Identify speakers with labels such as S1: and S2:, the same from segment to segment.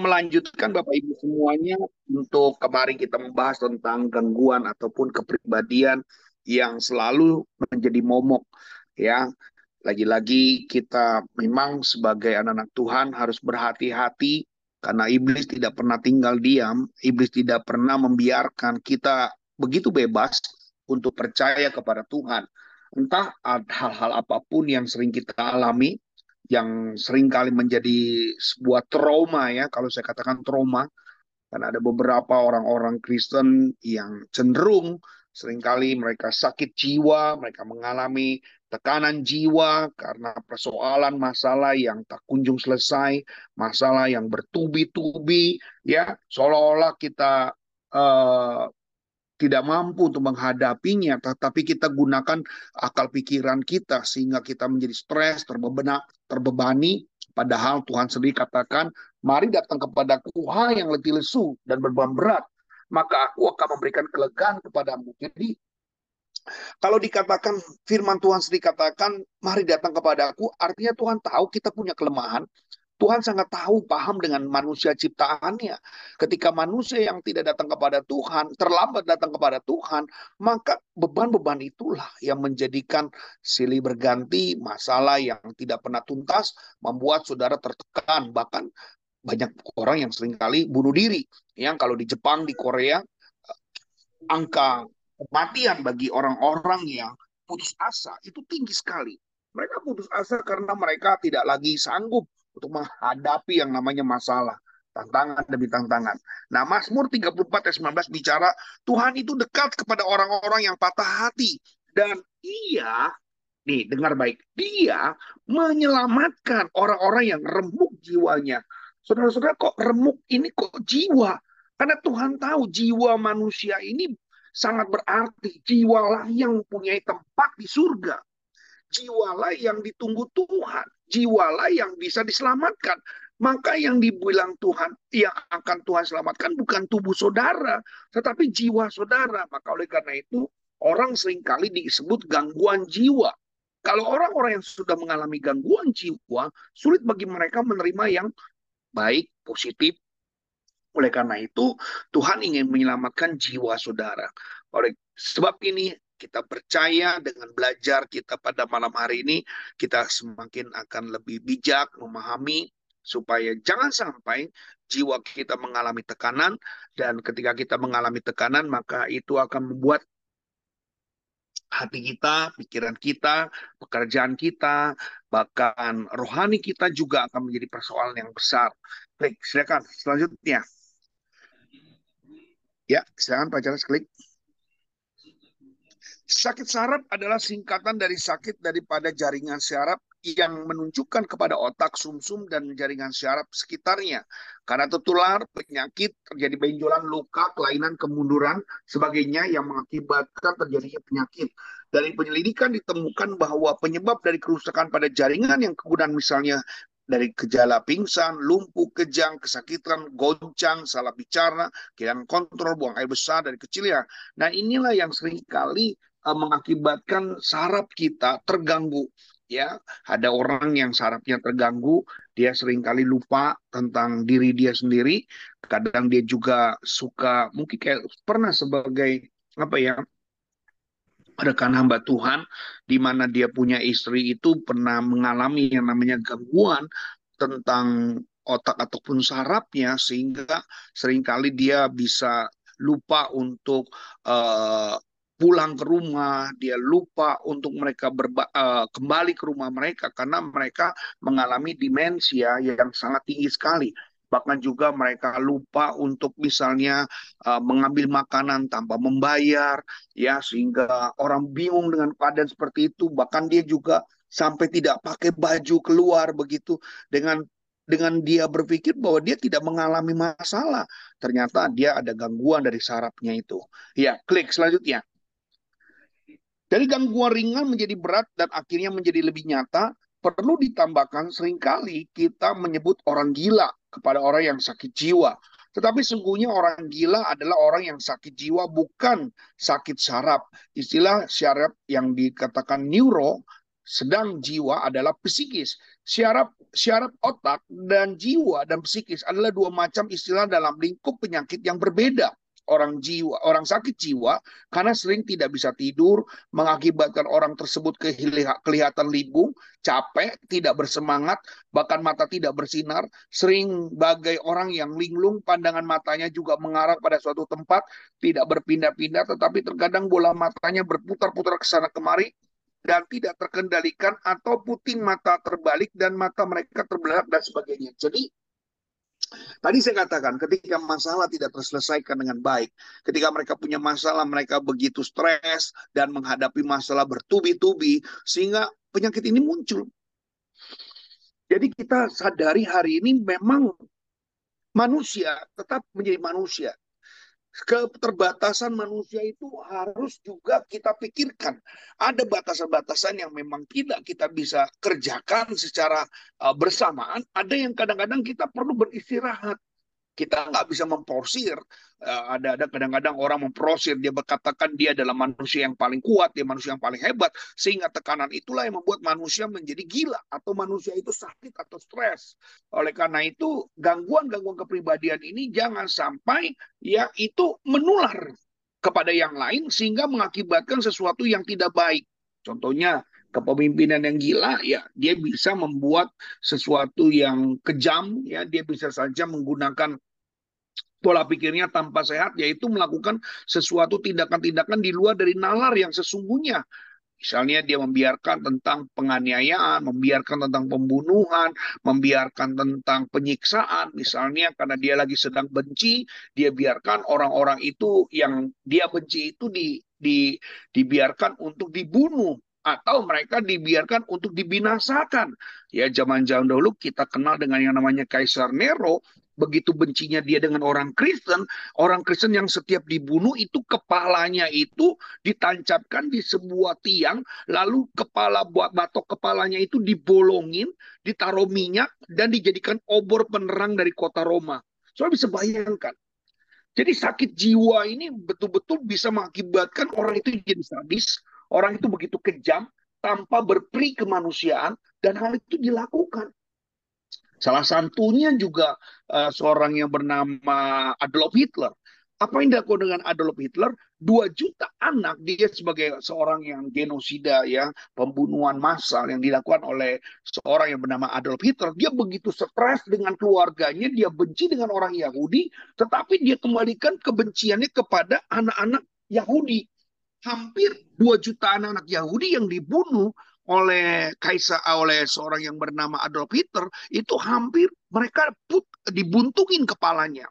S1: melanjutkan Bapak Ibu semuanya untuk kemarin kita membahas tentang gangguan ataupun kepribadian yang selalu menjadi momok ya. Lagi-lagi kita memang sebagai anak-anak Tuhan harus berhati-hati karena iblis tidak pernah tinggal diam, iblis tidak pernah membiarkan kita begitu bebas untuk percaya kepada Tuhan. Entah hal-hal apa pun yang sering kita alami, yang sering kali menjadi sebuah trauma ya kalau saya katakan trauma karena ada beberapa orang-orang Kristen yang cenderung sering kali mereka sakit jiwa, mereka mengalami tekanan jiwa karena persoalan masalah yang tak kunjung selesai, masalah yang bertubi-tubi ya seolah-olah kita uh, tidak mampu untuk menghadapinya, tetapi kita gunakan akal pikiran kita sehingga kita menjadi stres, terbebenak, terbebani. Padahal Tuhan sendiri katakan, mari datang kepadaku, hai yang letih lesu dan beban berat, maka aku akan memberikan kelegaan kepadamu. Jadi kalau dikatakan firman Tuhan sendiri katakan, mari datang kepadaku, artinya Tuhan tahu kita punya kelemahan, Tuhan sangat tahu, paham dengan manusia ciptaannya. Ketika manusia yang tidak datang kepada Tuhan, terlambat datang kepada Tuhan, maka beban-beban itulah yang menjadikan silih berganti, masalah yang tidak pernah tuntas, membuat saudara tertekan. Bahkan banyak orang yang sering kali bunuh diri. Yang kalau di Jepang, di Korea, angka kematian bagi orang-orang yang putus asa itu tinggi sekali. Mereka putus asa karena mereka tidak lagi sanggup untuk menghadapi yang namanya masalah tantangan demi tantangan. Nah, Mazmur 34 ayat 19 bicara Tuhan itu dekat kepada orang-orang yang patah hati dan ia nih dengar baik, dia menyelamatkan orang-orang yang remuk jiwanya. Saudara-saudara kok remuk ini kok jiwa? Karena Tuhan tahu jiwa manusia ini sangat berarti. Jiwalah yang mempunyai tempat di surga. Jiwalah yang ditunggu Tuhan jiwalah yang bisa diselamatkan. Maka yang dibilang Tuhan, yang akan Tuhan selamatkan bukan tubuh saudara, tetapi jiwa saudara. Maka oleh karena itu, orang sering kali disebut gangguan jiwa. Kalau orang-orang yang sudah mengalami gangguan jiwa, sulit bagi mereka menerima yang baik, positif. Oleh karena itu, Tuhan ingin menyelamatkan jiwa saudara. Oleh sebab ini, kita percaya dengan belajar kita pada malam hari ini, kita semakin akan lebih bijak memahami supaya jangan sampai jiwa kita mengalami tekanan dan ketika kita mengalami tekanan maka itu akan membuat hati kita, pikiran kita, pekerjaan kita, bahkan rohani kita juga akan menjadi persoalan yang besar. Klik, silakan selanjutnya. Ya, silakan Pak Charles klik. Sakit saraf adalah singkatan dari sakit daripada jaringan syaraf yang menunjukkan kepada otak, sumsum, -sum, dan jaringan syaraf sekitarnya. Karena tertular, penyakit, terjadi benjolan, luka, kelainan, kemunduran, sebagainya yang mengakibatkan terjadinya penyakit. Dari penyelidikan ditemukan bahwa penyebab dari kerusakan pada jaringan yang kemudian misalnya dari gejala pingsan, lumpuh, kejang, kesakitan, goncang, salah bicara, kehilangan kontrol, buang air besar dari kecil ya. Nah inilah yang sering kali uh, mengakibatkan saraf kita terganggu ya. Ada orang yang sarafnya terganggu dia sering kali lupa tentang diri dia sendiri. Kadang dia juga suka mungkin kayak pernah sebagai apa ya rekan hamba Tuhan di mana dia punya istri itu pernah mengalami yang namanya gangguan tentang otak ataupun sarafnya sehingga sering kali dia bisa lupa untuk uh, pulang ke rumah, dia lupa untuk mereka berba, uh, kembali ke rumah mereka karena mereka mengalami demensia yang sangat tinggi sekali. Bahkan juga mereka lupa untuk misalnya uh, mengambil makanan tanpa membayar, ya sehingga orang bingung dengan keadaan seperti itu. Bahkan dia juga sampai tidak pakai baju keluar begitu dengan dengan dia berpikir bahwa dia tidak mengalami masalah. Ternyata dia ada gangguan dari sarafnya itu. Ya, klik selanjutnya. Dari gangguan ringan menjadi berat dan akhirnya menjadi lebih nyata, perlu ditambahkan sering kali kita menyebut orang gila kepada orang yang sakit jiwa. Tetapi sungguhnya orang gila adalah orang yang sakit jiwa, bukan sakit saraf. Istilah syaraf yang dikatakan neuro sedang jiwa adalah psikis. Syaraf syaraf otak dan jiwa dan psikis adalah dua macam istilah dalam lingkup penyakit yang berbeda. Orang jiwa, orang sakit jiwa karena sering tidak bisa tidur, mengakibatkan orang tersebut kelihatan libung, capek, tidak bersemangat, bahkan mata tidak bersinar, sering bagai orang yang linglung, pandangan matanya juga mengarah pada suatu tempat, tidak berpindah-pindah, tetapi terkadang bola matanya berputar-putar ke sana kemari, dan tidak terkendalikan atau puting mata terbalik dan mata mereka terbelalak dan sebagainya. Jadi Tadi saya katakan ketika masalah tidak terselesaikan dengan baik, ketika mereka punya masalah, mereka begitu stres dan menghadapi masalah bertubi-tubi sehingga penyakit ini muncul. Jadi kita sadari hari ini memang manusia tetap menjadi manusia keterbatasan manusia itu harus juga kita pikirkan. Ada batasan-batasan yang memang tidak kita bisa kerjakan secara uh, bersamaan. Ada yang kadang-kadang kita perlu beristirahat kita nggak bisa memporsir. Uh, ada ada kadang-kadang orang memprosir dia berkatakan dia adalah manusia yang paling kuat, dia manusia yang paling hebat, sehingga tekanan itulah yang membuat manusia menjadi gila atau manusia itu sakit atau stres. Oleh karena itu gangguan-gangguan kepribadian ini jangan sampai ya itu menular kepada yang lain sehingga mengakibatkan sesuatu yang tidak baik. Contohnya kepemimpinan yang gila ya dia bisa membuat sesuatu yang kejam ya dia bisa saja menggunakan pola pikirnya tanpa sehat yaitu melakukan sesuatu tindakan-tindakan di luar dari nalar yang sesungguhnya Misalnya dia membiarkan tentang penganiayaan, membiarkan tentang pembunuhan, membiarkan tentang penyiksaan. Misalnya karena dia lagi sedang benci, dia biarkan orang-orang itu yang dia benci itu di, di, dibiarkan untuk dibunuh atau mereka dibiarkan untuk dibinasakan. Ya zaman-zaman dahulu kita kenal dengan yang namanya Kaisar Nero, begitu bencinya dia dengan orang Kristen, orang Kristen yang setiap dibunuh itu kepalanya itu ditancapkan di sebuah tiang, lalu kepala buat batok kepalanya itu dibolongin, ditaruh minyak dan dijadikan obor penerang dari kota Roma. Soalnya bisa bayangkan. Jadi sakit jiwa ini betul-betul bisa mengakibatkan orang itu jadi sadis, Orang itu begitu kejam tanpa berperi kemanusiaan dan hal itu dilakukan. Salah satunya juga uh, seorang yang bernama Adolf Hitler. Apa yang dilakukan dengan Adolf Hitler? Dua juta anak dia sebagai seorang yang genosida ya, pembunuhan massal yang dilakukan oleh seorang yang bernama Adolf Hitler. Dia begitu stres dengan keluarganya, dia benci dengan orang Yahudi, tetapi dia kembalikan kebenciannya kepada anak-anak Yahudi hampir 2 juta anak-anak Yahudi yang dibunuh oleh kaisar oleh seorang yang bernama Adolf Hitler itu hampir mereka put, dibuntungin kepalanya.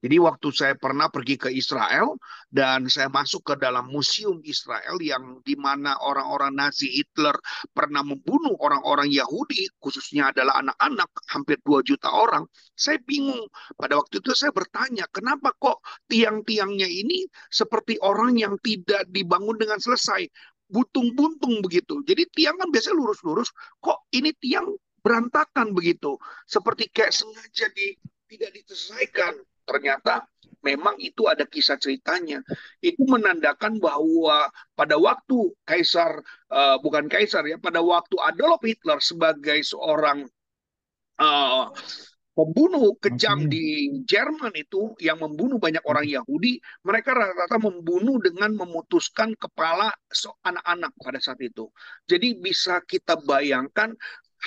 S1: Jadi waktu saya pernah pergi ke Israel dan saya masuk ke dalam museum Israel yang di mana orang-orang Nazi Hitler pernah membunuh orang-orang Yahudi, khususnya adalah anak-anak, hampir 2 juta orang. Saya bingung. Pada waktu itu saya bertanya, kenapa kok tiang-tiangnya ini seperti orang yang tidak dibangun dengan selesai? Buntung-buntung begitu. Jadi tiang kan biasanya lurus-lurus, kok ini tiang berantakan begitu. Seperti kayak sengaja di, tidak diselesaikan ternyata memang itu ada kisah ceritanya. Itu menandakan bahwa pada waktu kaisar uh, bukan kaisar ya, pada waktu Adolf Hitler sebagai seorang uh, pembunuh kejam di Jerman itu yang membunuh banyak orang Yahudi, mereka rata-rata membunuh dengan memutuskan kepala anak-anak pada saat itu. Jadi bisa kita bayangkan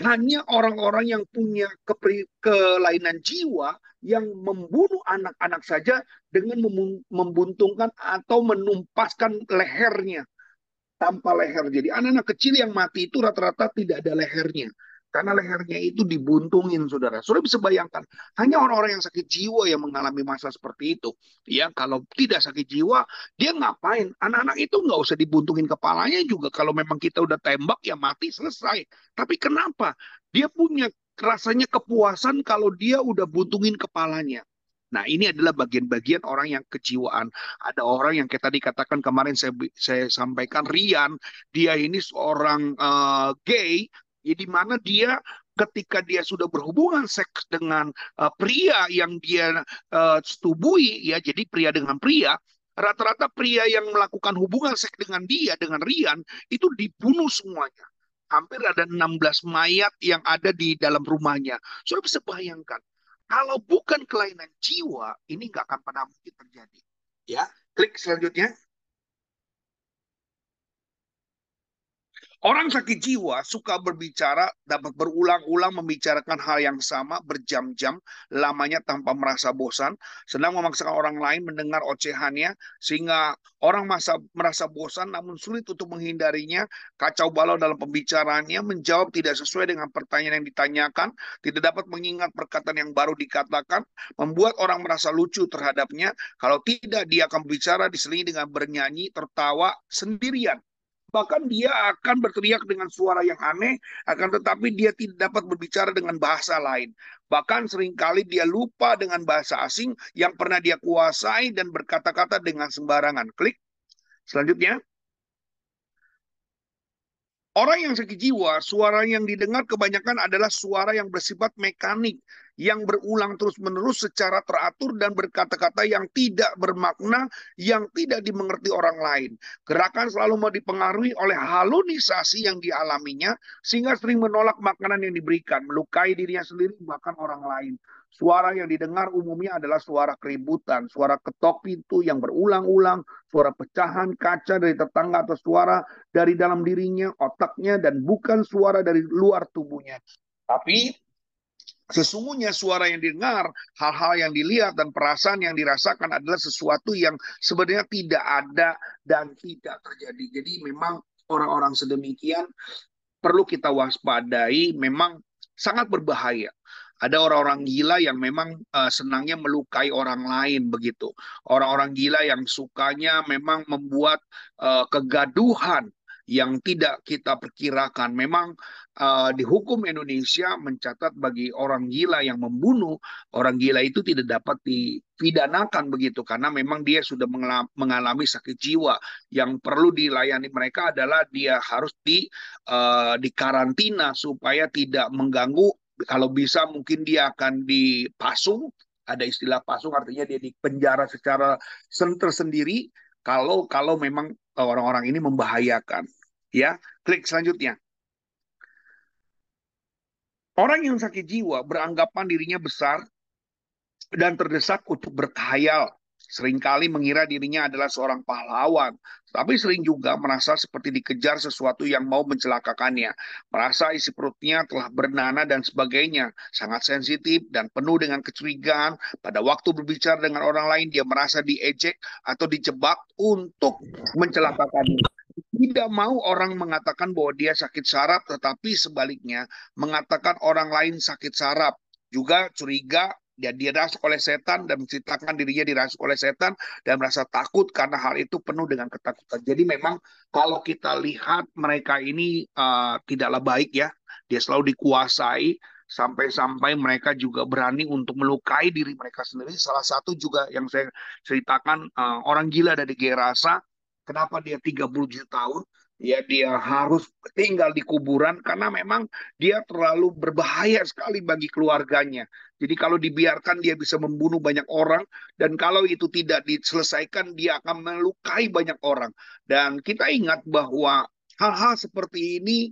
S1: hanya orang-orang yang punya kelainan jiwa yang membunuh anak-anak saja dengan membuntungkan atau menumpaskan lehernya tanpa leher. Jadi anak-anak kecil yang mati itu rata-rata tidak ada lehernya. Karena lehernya itu dibuntungin, saudara. Saudara bisa bayangkan, hanya orang-orang yang sakit jiwa yang mengalami masa seperti itu. Ya, kalau tidak sakit jiwa, dia ngapain? Anak-anak itu nggak usah dibuntungin kepalanya juga. Kalau memang kita udah tembak, ya mati, selesai. Tapi kenapa? Dia punya rasanya kepuasan kalau dia udah buntungin kepalanya. Nah, ini adalah bagian-bagian orang yang kejiwaan. Ada orang yang kayak tadi katakan kemarin saya saya sampaikan Rian, dia ini seorang uh, gay, ya di mana dia ketika dia sudah berhubungan seks dengan uh, pria yang dia uh, setubui, ya jadi pria dengan pria, rata-rata pria yang melakukan hubungan seks dengan dia, dengan Rian, itu dibunuh semuanya hampir ada 16 mayat yang ada di dalam rumahnya. Sudah bisa bayangkan, kalau bukan kelainan jiwa, ini nggak akan pernah mungkin terjadi. Ya, klik selanjutnya. Orang sakit jiwa suka berbicara, dapat berulang-ulang membicarakan hal yang sama berjam-jam, lamanya tanpa merasa bosan, sedang memaksakan orang lain mendengar ocehannya, sehingga orang masa, merasa bosan namun sulit untuk menghindarinya, kacau balau dalam pembicaraannya, menjawab tidak sesuai dengan pertanyaan yang ditanyakan, tidak dapat mengingat perkataan yang baru dikatakan, membuat orang merasa lucu terhadapnya, kalau tidak dia akan berbicara diselingi dengan bernyanyi, tertawa, sendirian Bahkan dia akan berteriak dengan suara yang aneh, akan tetapi dia tidak dapat berbicara dengan bahasa lain. Bahkan sering kali dia lupa dengan bahasa asing yang pernah dia kuasai dan berkata-kata dengan sembarangan. Klik. Selanjutnya. Orang yang sakit jiwa, suara yang didengar kebanyakan adalah suara yang bersifat mekanik, yang berulang terus-menerus secara teratur dan berkata-kata yang tidak bermakna, yang tidak dimengerti orang lain. Gerakan selalu mau dipengaruhi oleh halunisasi yang dialaminya, sehingga sering menolak makanan yang diberikan, melukai dirinya sendiri, bahkan orang lain. Suara yang didengar umumnya adalah suara keributan, suara ketok pintu yang berulang-ulang, suara pecahan kaca dari tetangga atau suara dari dalam dirinya, otaknya, dan bukan suara dari luar tubuhnya. Tapi sesungguhnya suara yang didengar, hal-hal yang dilihat dan perasaan yang dirasakan adalah sesuatu yang sebenarnya tidak ada dan tidak terjadi. Jadi memang orang-orang sedemikian perlu kita waspadai, memang sangat berbahaya ada orang-orang gila yang memang uh, senangnya melukai orang lain begitu. Orang-orang gila yang sukanya memang membuat uh, kegaduhan yang tidak kita perkirakan. Memang uh, di hukum Indonesia mencatat bagi orang gila yang membunuh, orang gila itu tidak dapat dipidanakan begitu karena memang dia sudah mengalami sakit jiwa. Yang perlu dilayani mereka adalah dia harus di uh, dikarantina supaya tidak mengganggu kalau bisa mungkin dia akan dipasung. Ada istilah pasung artinya dia dipenjara secara tersendiri. Kalau kalau memang orang-orang ini membahayakan. Ya klik selanjutnya. Orang yang sakit jiwa beranggapan dirinya besar dan terdesak untuk berkhayal sering kali mengira dirinya adalah seorang pahlawan, tapi sering juga merasa seperti dikejar sesuatu yang mau mencelakakannya. Merasa isi perutnya telah bernanah dan sebagainya. Sangat sensitif dan penuh dengan kecurigaan. Pada waktu berbicara dengan orang lain, dia merasa diejek atau dijebak untuk mencelakakannya. Tidak mau orang mengatakan bahwa dia sakit saraf, tetapi sebaliknya mengatakan orang lain sakit saraf. Juga curiga dia dirasuk oleh setan dan menceritakan dirinya dirasuk oleh setan dan merasa takut karena hal itu penuh dengan ketakutan. Jadi memang kalau kita lihat mereka ini uh, tidaklah baik ya, dia selalu dikuasai sampai-sampai mereka juga berani untuk melukai diri mereka sendiri. Salah satu juga yang saya ceritakan uh, orang gila dari Gerasa, kenapa dia 37 tahun? ya dia harus tinggal di kuburan karena memang dia terlalu berbahaya sekali bagi keluarganya. Jadi kalau dibiarkan dia bisa membunuh banyak orang dan kalau itu tidak diselesaikan dia akan melukai banyak orang. Dan kita ingat bahwa hal-hal seperti ini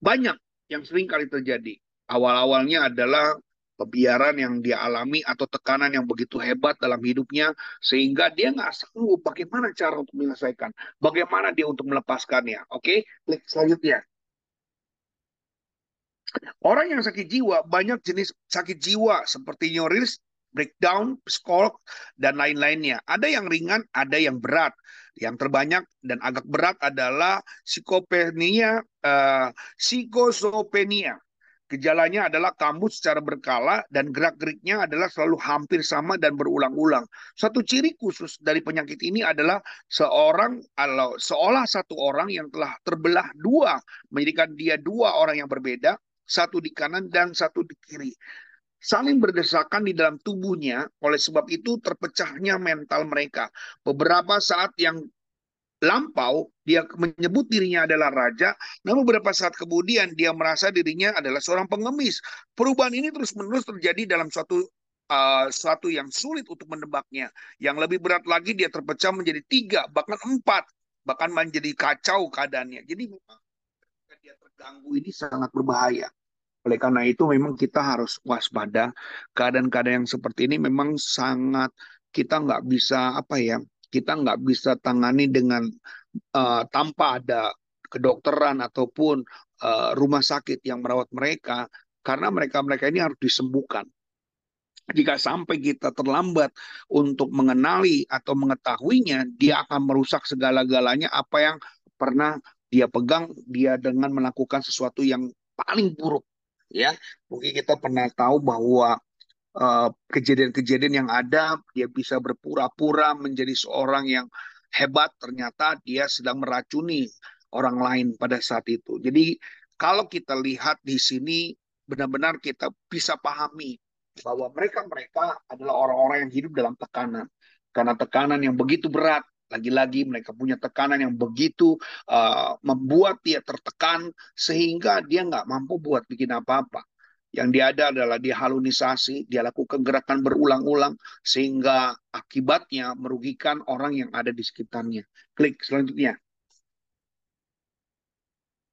S1: banyak yang sering kali terjadi. Awal-awalnya adalah pembiaran yang dia alami atau tekanan yang begitu hebat dalam hidupnya sehingga dia nggak sanggup bagaimana cara untuk menyelesaikan, bagaimana dia untuk melepaskannya. Oke, klik selanjutnya. Orang yang sakit jiwa banyak jenis sakit jiwa seperti neuris, breakdown, stroke, dan lain-lainnya. Ada yang ringan, ada yang berat. Yang terbanyak dan agak berat adalah psikopenia, uh, psikosopenia Gejalanya adalah kambuh secara berkala dan gerak-geriknya adalah selalu hampir sama dan berulang-ulang. Satu ciri khusus dari penyakit ini adalah seorang atau seolah satu orang yang telah terbelah dua, menjadikan dia dua orang yang berbeda. Satu di kanan dan satu di kiri. Saling berdesakan di dalam tubuhnya, oleh sebab itu terpecahnya mental mereka. Beberapa saat yang lampau, dia menyebut dirinya adalah raja, namun beberapa saat kemudian dia merasa dirinya adalah seorang pengemis. Perubahan ini terus-menerus terjadi dalam suatu uh, suatu yang sulit untuk menebaknya. Yang lebih berat lagi dia terpecah menjadi tiga, bahkan empat, bahkan menjadi kacau keadaannya. Jadi memang terganggu ini sangat berbahaya. Oleh karena itu memang kita harus waspada. Keadaan-keadaan yang seperti ini memang sangat kita nggak bisa apa ya kita nggak bisa tangani dengan uh, tanpa ada kedokteran ataupun uh, rumah sakit yang merawat mereka karena mereka-mereka ini harus disembuhkan. Jika sampai kita terlambat untuk mengenali atau mengetahuinya, dia akan merusak segala-galanya apa yang pernah dia pegang dia dengan melakukan sesuatu yang paling buruk ya mungkin kita pernah tahu bahwa Eh, kejadian-kejadian uh, yang ada, dia bisa berpura-pura menjadi seorang yang hebat, ternyata dia sedang meracuni orang lain pada saat itu. Jadi kalau kita lihat di sini, benar-benar kita bisa pahami bahwa mereka-mereka adalah orang-orang yang hidup dalam tekanan. Karena tekanan yang begitu berat, lagi-lagi mereka punya tekanan yang begitu uh, membuat dia tertekan sehingga dia nggak mampu buat bikin apa-apa. Yang dia ada adalah dia halunisasi, dia lakukan gerakan berulang-ulang sehingga akibatnya merugikan orang yang ada di sekitarnya. Klik selanjutnya.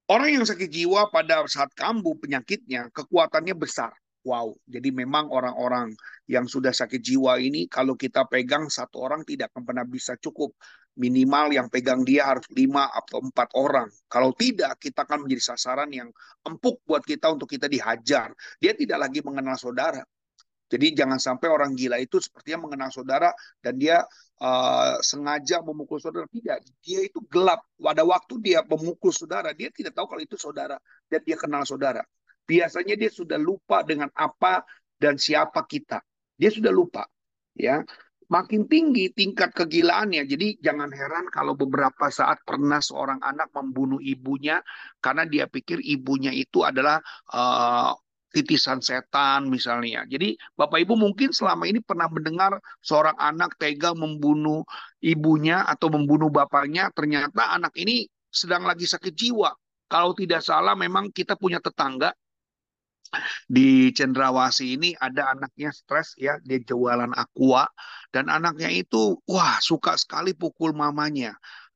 S1: Orang yang sakit jiwa pada saat kambuh penyakitnya, kekuatannya besar. Wow, jadi memang orang-orang yang sudah sakit jiwa ini kalau kita pegang satu orang tidak akan pernah bisa cukup minimal yang pegang dia harus lima atau empat orang. Kalau tidak, kita akan menjadi sasaran yang empuk buat kita untuk kita dihajar. Dia tidak lagi mengenal saudara. Jadi jangan sampai orang gila itu sepertinya mengenal saudara dan dia uh, sengaja memukul saudara. Tidak, dia itu gelap. Pada waktu dia memukul saudara, dia tidak tahu kalau itu saudara dan dia kenal saudara. Biasanya dia sudah lupa dengan apa dan siapa kita. Dia sudah lupa. Ya, makin tinggi tingkat kegilaannya. Jadi jangan heran kalau beberapa saat pernah seorang anak membunuh ibunya karena dia pikir ibunya itu adalah uh, titisan setan misalnya. Jadi Bapak Ibu mungkin selama ini pernah mendengar seorang anak tega membunuh ibunya atau membunuh bapaknya, ternyata anak ini sedang lagi sakit jiwa. Kalau tidak salah memang kita punya tetangga di Cendrawasi ini ada anaknya stres ya, dia jualan aqua dan anaknya itu wah suka sekali pukul mamanya.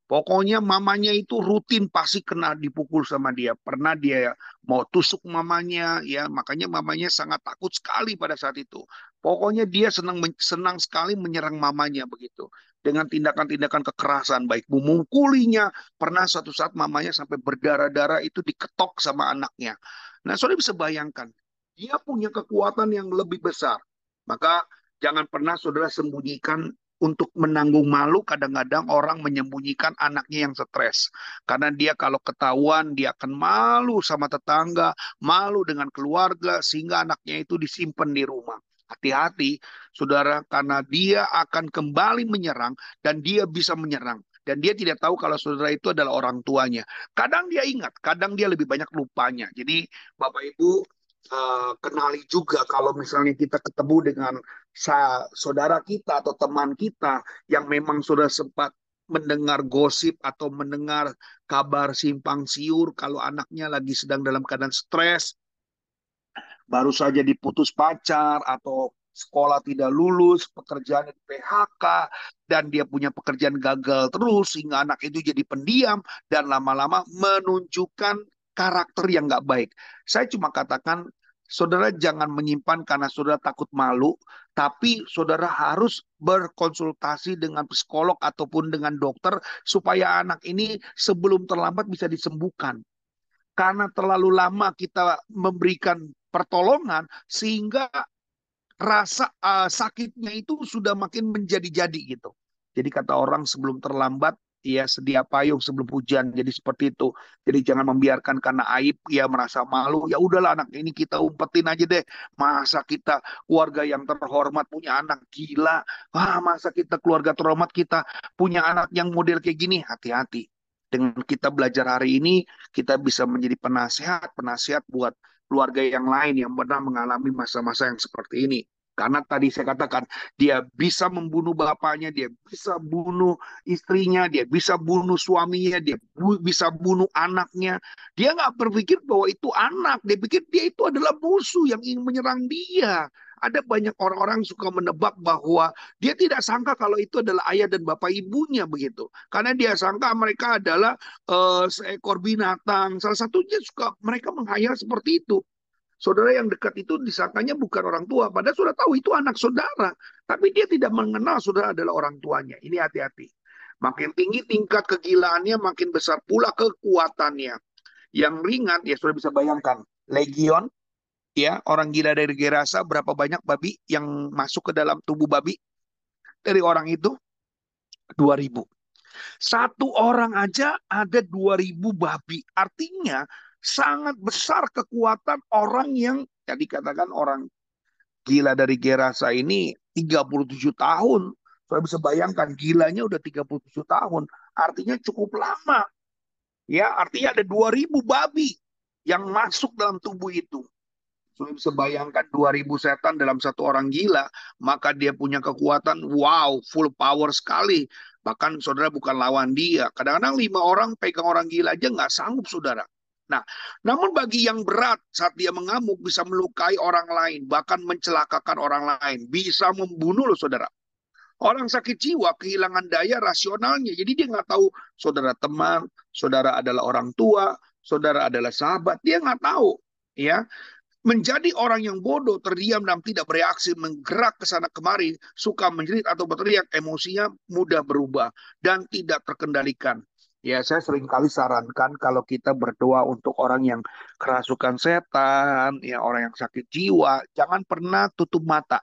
S1: Pokoknya mamanya itu rutin pasti kena dipukul sama dia. Pernah dia mau tusuk mamanya ya, makanya mamanya sangat takut sekali pada saat itu. Pokoknya dia senang senang sekali menyerang mamanya begitu. Dengan tindakan-tindakan kekerasan baik memukulinya, pernah suatu saat mamanya sampai berdarah-darah itu diketok sama anaknya. Nah, saudara bisa bayangkan, dia punya kekuatan yang lebih besar. Maka jangan pernah saudara sembunyikan untuk menanggung malu kadang-kadang orang menyembunyikan anaknya yang stres. Karena dia kalau ketahuan dia akan malu sama tetangga malu dengan keluarga sehingga anaknya itu disimpan di rumah. Hati-hati saudara karena dia akan kembali menyerang dan dia bisa menyerang dan dia tidak tahu kalau saudara itu adalah orang tuanya. Kadang dia ingat, kadang dia lebih banyak lupanya. Jadi Bapak Ibu uh, kenali juga kalau misalnya kita ketemu dengan saudara kita atau teman kita yang memang sudah sempat mendengar gosip atau mendengar kabar simpang siur kalau anaknya lagi sedang dalam keadaan stres, baru saja diputus pacar atau sekolah tidak lulus, pekerjaan PHK, dan dia punya pekerjaan gagal terus, sehingga anak itu jadi pendiam, dan lama-lama menunjukkan karakter yang nggak baik. Saya cuma katakan, saudara jangan menyimpan karena saudara takut malu, tapi saudara harus berkonsultasi dengan psikolog ataupun dengan dokter supaya anak ini sebelum terlambat bisa disembuhkan. Karena terlalu lama kita memberikan pertolongan sehingga rasa uh, sakitnya itu sudah makin menjadi-jadi gitu. Jadi kata orang sebelum terlambat ya sedia payung sebelum hujan. Jadi seperti itu. Jadi jangan membiarkan karena aib ya merasa malu. Ya udahlah anak ini kita umpetin aja deh. Masa kita keluarga yang terhormat punya anak gila. Wah, masa kita keluarga terhormat kita punya anak yang model kayak gini. Hati-hati. Dengan kita belajar hari ini, kita bisa menjadi penasehat, penasehat buat keluarga yang lain yang pernah mengalami masa-masa yang seperti ini. Karena tadi saya katakan, dia bisa membunuh bapaknya, dia bisa bunuh istrinya, dia bisa bunuh suaminya, dia bu bisa bunuh anaknya. Dia nggak berpikir bahwa itu anak, dia pikir dia itu adalah musuh yang ingin menyerang dia. Ada banyak orang-orang suka menebak bahwa dia tidak sangka kalau itu adalah ayah dan bapak ibunya begitu. Karena dia sangka mereka adalah uh, seekor binatang. Salah satunya suka mereka menghayal seperti itu. Saudara yang dekat itu disangkanya bukan orang tua, padahal sudah tahu itu anak saudara. Tapi dia tidak mengenal saudara adalah orang tuanya. Ini hati-hati. Makin tinggi tingkat kegilaannya, makin besar pula kekuatannya. Yang ringan, ya sudah bisa bayangkan. Legion, ya orang gila dari Gerasa, berapa banyak babi yang masuk ke dalam tubuh babi? Dari orang itu, 2000. Satu orang aja ada 2000 babi. Artinya sangat besar kekuatan orang yang ya dikatakan orang gila dari Gerasa ini 37 tahun. Saya bisa bayangkan gilanya udah 37 tahun. Artinya cukup lama. Ya, artinya ada 2000 babi yang masuk dalam tubuh itu. Saya bisa bayangkan 2000 setan dalam satu orang gila, maka dia punya kekuatan wow, full power sekali. Bahkan saudara bukan lawan dia. Kadang-kadang lima orang pegang orang gila aja nggak sanggup saudara. Nah, namun bagi yang berat saat dia mengamuk bisa melukai orang lain, bahkan mencelakakan orang lain, bisa membunuh loh saudara. Orang sakit jiwa kehilangan daya rasionalnya, jadi dia nggak tahu saudara teman, saudara adalah orang tua, saudara adalah sahabat, dia nggak tahu, ya. Menjadi orang yang bodoh, terdiam dan tidak bereaksi, menggerak ke sana kemari, suka menjerit atau berteriak, emosinya mudah berubah dan tidak terkendalikan. Ya, saya sering kali sarankan kalau kita berdoa untuk orang yang kerasukan setan, ya orang yang sakit jiwa, jangan pernah tutup mata.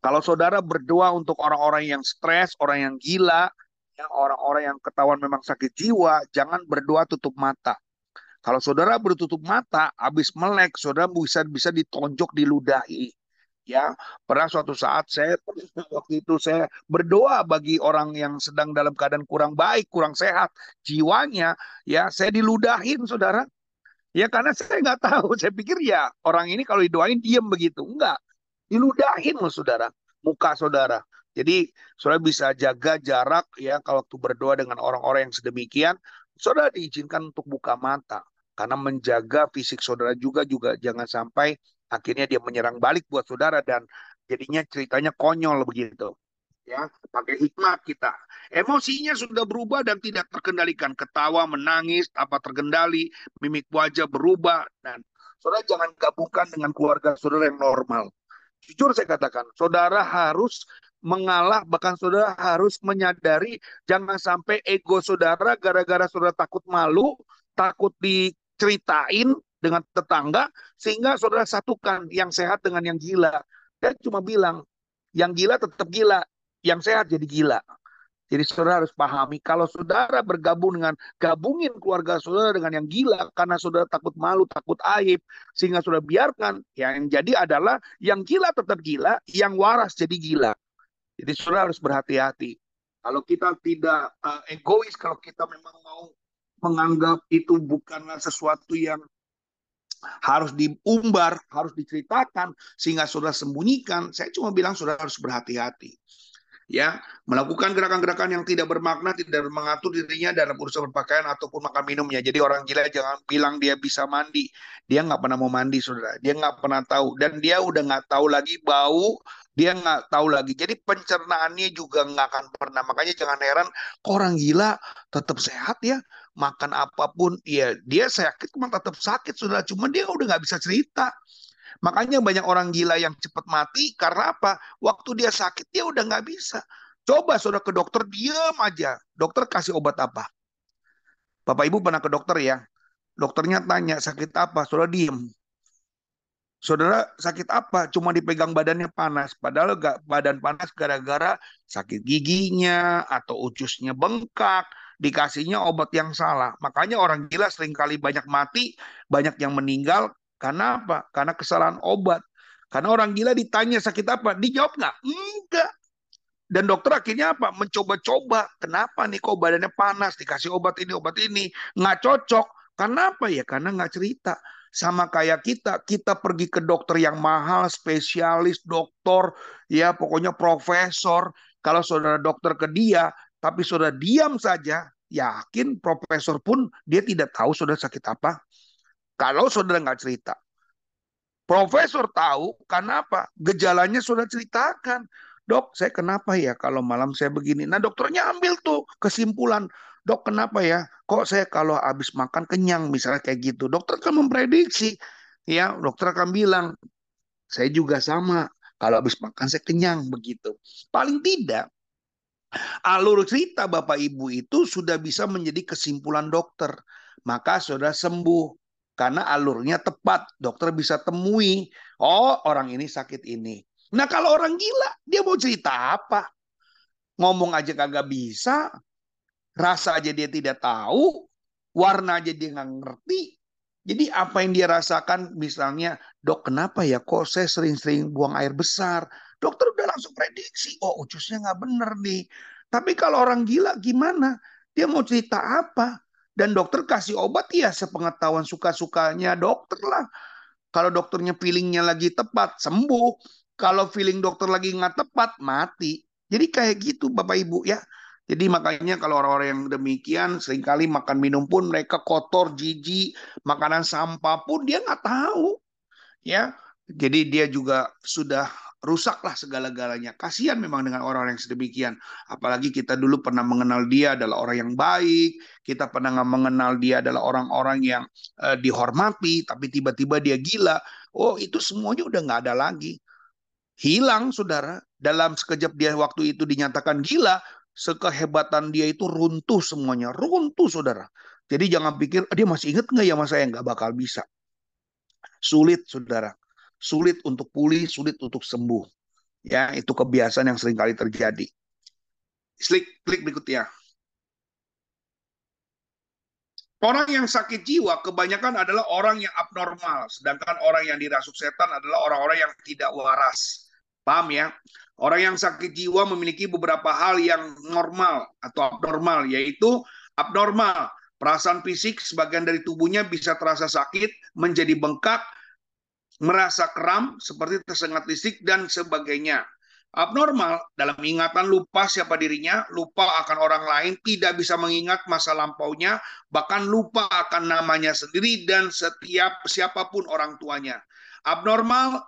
S1: Kalau saudara berdoa untuk orang-orang yang stres, orang yang gila, ya orang-orang yang ketahuan memang sakit jiwa, jangan berdoa tutup mata. Kalau saudara bertutup mata, habis melek, saudara bisa bisa ditonjok, diludahi ya pernah suatu saat saya waktu itu saya berdoa bagi orang yang sedang dalam keadaan kurang baik kurang sehat jiwanya ya saya diludahin saudara. Ya karena saya nggak tahu saya pikir ya orang ini kalau didoain diem begitu. Enggak diludahin loh saudara muka saudara. Jadi saudara bisa jaga jarak ya kalau waktu berdoa dengan orang-orang yang sedemikian saudara diizinkan untuk buka mata. Karena menjaga fisik saudara juga juga jangan sampai akhirnya dia menyerang balik buat saudara dan jadinya ceritanya konyol begitu. Ya pakai hikmat kita. Emosinya sudah berubah dan tidak terkendalikan. Ketawa menangis apa terkendali mimik wajah berubah dan saudara jangan gabungkan dengan keluarga saudara yang normal. Jujur saya katakan saudara harus mengalah bahkan saudara harus menyadari jangan sampai ego saudara gara-gara saudara takut malu takut diceritain dengan tetangga sehingga saudara satukan yang sehat dengan yang gila. Dia cuma bilang yang gila tetap gila, yang sehat jadi gila. Jadi saudara harus pahami kalau saudara bergabung dengan gabungin keluarga saudara dengan yang gila karena saudara takut malu, takut aib sehingga saudara biarkan yang jadi adalah yang gila tetap gila, yang waras jadi gila. Jadi saudara harus berhati-hati. Kalau kita tidak uh, egois, kalau kita memang mau menganggap itu bukanlah sesuatu yang harus diumbar, harus diceritakan sehingga saudara sembunyikan. Saya cuma bilang saudara harus berhati-hati. Ya, melakukan gerakan-gerakan yang tidak bermakna, tidak mengatur dirinya dalam urusan berpakaian ataupun makan minumnya. Jadi orang gila jangan bilang dia bisa mandi. Dia nggak pernah mau mandi, saudara. Dia nggak pernah tahu. Dan dia udah nggak tahu lagi bau, dia nggak tahu lagi. Jadi pencernaannya juga nggak akan pernah. Makanya jangan heran, kok orang gila tetap sehat ya makan apa pun, ya dia sakit cuma tetap sakit sudah, cuma dia udah nggak bisa cerita. Makanya banyak orang gila yang cepat mati karena apa? Waktu dia sakit dia udah nggak bisa. Coba saudara ke dokter diam aja, dokter kasih obat apa? Bapak Ibu pernah ke dokter ya? Dokternya tanya sakit apa, saudara diem. Saudara sakit apa? Cuma dipegang badannya panas. Padahal gak badan panas gara-gara sakit giginya atau ucusnya bengkak dikasihnya obat yang salah. Makanya orang gila sering kali banyak mati, banyak yang meninggal. Karena apa? Karena kesalahan obat. Karena orang gila ditanya sakit apa, dijawab nggak? Enggak. Dan dokter akhirnya apa? Mencoba-coba. Kenapa nih kok badannya panas? Dikasih obat ini, obat ini. Nggak cocok. Karena apa ya? Karena nggak cerita. sama kayak kita, kita pergi ke dokter yang mahal, spesialis, dokter, ya pokoknya profesor. Kalau saudara dokter ke dia, tapi saudara diam saja, yakin profesor pun dia tidak tahu saudara sakit apa. Kalau saudara nggak cerita. Profesor tahu, kenapa? Gejalanya sudah ceritakan. Dok, saya kenapa ya kalau malam saya begini? Nah dokternya ambil tuh kesimpulan. Dok, kenapa ya? Kok saya kalau habis makan kenyang misalnya kayak gitu. Dokter kan memprediksi. Ya, dokter akan bilang, saya juga sama. Kalau habis makan saya kenyang begitu. Paling tidak alur cerita Bapak Ibu itu sudah bisa menjadi kesimpulan dokter. Maka sudah sembuh karena alurnya tepat. Dokter bisa temui, oh orang ini sakit ini. Nah kalau orang gila, dia mau cerita apa? Ngomong aja kagak bisa, rasa aja dia tidak tahu, warna aja dia nggak ngerti. Jadi apa yang dia rasakan, misalnya, dok kenapa ya kok saya sering-sering buang air besar? Dokter udah langsung prediksi, oh ucusnya nggak bener nih. Tapi kalau orang gila gimana? Dia mau cerita apa? Dan dokter kasih obat ya sepengetahuan suka-sukanya dokter lah. Kalau dokternya feelingnya lagi tepat, sembuh kalau feeling dokter lagi nggak tepat mati. Jadi kayak gitu Bapak Ibu ya. Jadi makanya kalau orang-orang yang demikian sering kali makan minum pun mereka kotor, jijik, makanan sampah pun dia nggak tahu. Ya, jadi dia juga sudah rusaklah segala-galanya. Kasihan memang dengan orang-orang yang sedemikian. Apalagi kita dulu pernah mengenal dia adalah orang yang baik, kita pernah mengenal dia adalah orang-orang yang uh, dihormati, tapi tiba-tiba dia gila. Oh, itu semuanya udah nggak ada lagi. Hilang saudara. Dalam sekejap dia waktu itu dinyatakan gila sekehebatan dia itu runtuh semuanya. Runtuh saudara. Jadi jangan pikir dia masih ingat nggak ya masa yang nggak bakal bisa? Sulit saudara sulit untuk pulih sulit untuk sembuh ya itu kebiasaan yang sering kali terjadi klik klik berikutnya Orang yang sakit jiwa kebanyakan adalah orang yang abnormal, sedangkan orang yang dirasuk setan adalah orang-orang yang tidak waras. Paham ya? Orang yang sakit jiwa memiliki beberapa hal yang normal atau abnormal, yaitu abnormal. Perasaan fisik sebagian dari tubuhnya bisa terasa sakit, menjadi bengkak, merasa kram, seperti tersengat listrik, dan sebagainya. Abnormal dalam ingatan lupa siapa dirinya, lupa akan orang lain, tidak bisa mengingat masa lampaunya, bahkan lupa akan namanya sendiri dan setiap siapa pun orang tuanya. Abnormal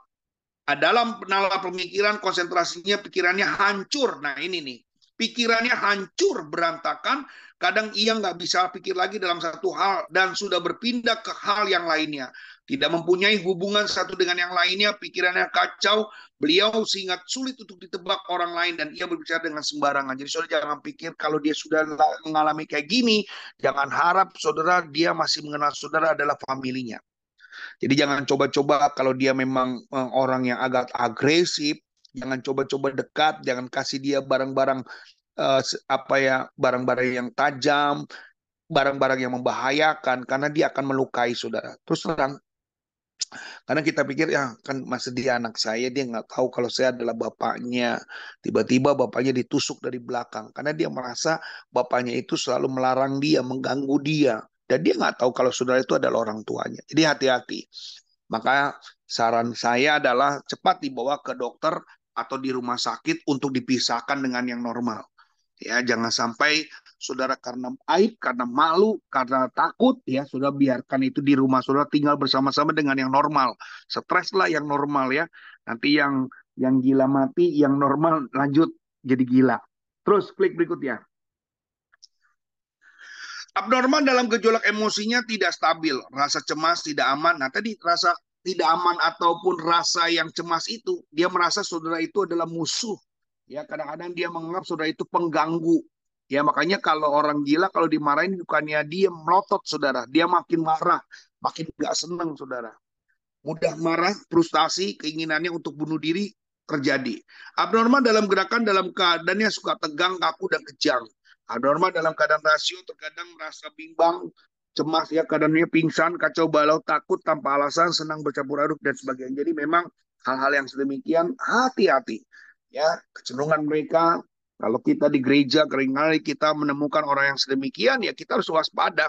S1: dalam penala pemikiran konsentrasinya pikirannya hancur. Nah ini nih, pikirannya hancur berantakan. Kadang ia nggak bisa pikir lagi dalam satu hal dan sudah berpindah ke hal yang lainnya. Tidak mempunyai hubungan satu dengan yang lainnya, pikirannya kacau. Beliau sehingga sulit untuk ditebak orang lain dan ia berbicara dengan sembarangan. Jadi saudara jangan pikir kalau dia sudah mengalami kayak gini, jangan harap saudara dia masih mengenal saudara adalah familinya. Jadi jangan coba-coba kalau dia memang eh, orang yang agak agresif, jangan coba-coba dekat, jangan kasih dia barang-barang uh, apa ya, barang-barang yang tajam, barang-barang yang membahayakan karena dia akan melukai saudara. Terus terang karena kita pikir ya kan masih dia anak saya dia nggak tahu kalau saya adalah bapaknya tiba-tiba bapaknya ditusuk dari belakang karena dia merasa bapaknya itu selalu melarang dia mengganggu dia dan dia nggak tahu kalau saudara itu adalah orang tuanya. Jadi hati-hati. Maka saran saya adalah cepat dibawa ke dokter atau di rumah sakit untuk dipisahkan dengan yang normal. Ya, jangan sampai saudara karena aib, karena malu, karena takut, ya sudah biarkan itu di rumah saudara tinggal bersama-sama dengan yang normal. Stres lah yang normal ya. Nanti yang yang gila mati, yang normal lanjut jadi gila. Terus klik berikutnya. Abnormal dalam gejolak emosinya tidak stabil, rasa cemas tidak aman. Nah, tadi rasa tidak aman ataupun rasa yang cemas itu, dia merasa saudara itu adalah musuh. Ya, kadang-kadang dia menganggap saudara itu pengganggu. Ya, makanya kalau orang gila kalau dimarahin bukannya dia melotot saudara, dia makin marah, makin gak senang saudara. Mudah marah, frustasi, keinginannya untuk bunuh diri terjadi. Abnormal dalam gerakan dalam keadaannya suka tegang, kaku, dan kejang. Abnormal dalam keadaan rasio terkadang merasa bimbang, cemas ya keadaannya pingsan, kacau balau, takut tanpa alasan, senang bercampur aduk dan sebagainya. Jadi memang hal-hal yang sedemikian hati-hati ya kecenderungan mereka kalau kita di gereja keringkali kita menemukan orang yang sedemikian ya kita harus waspada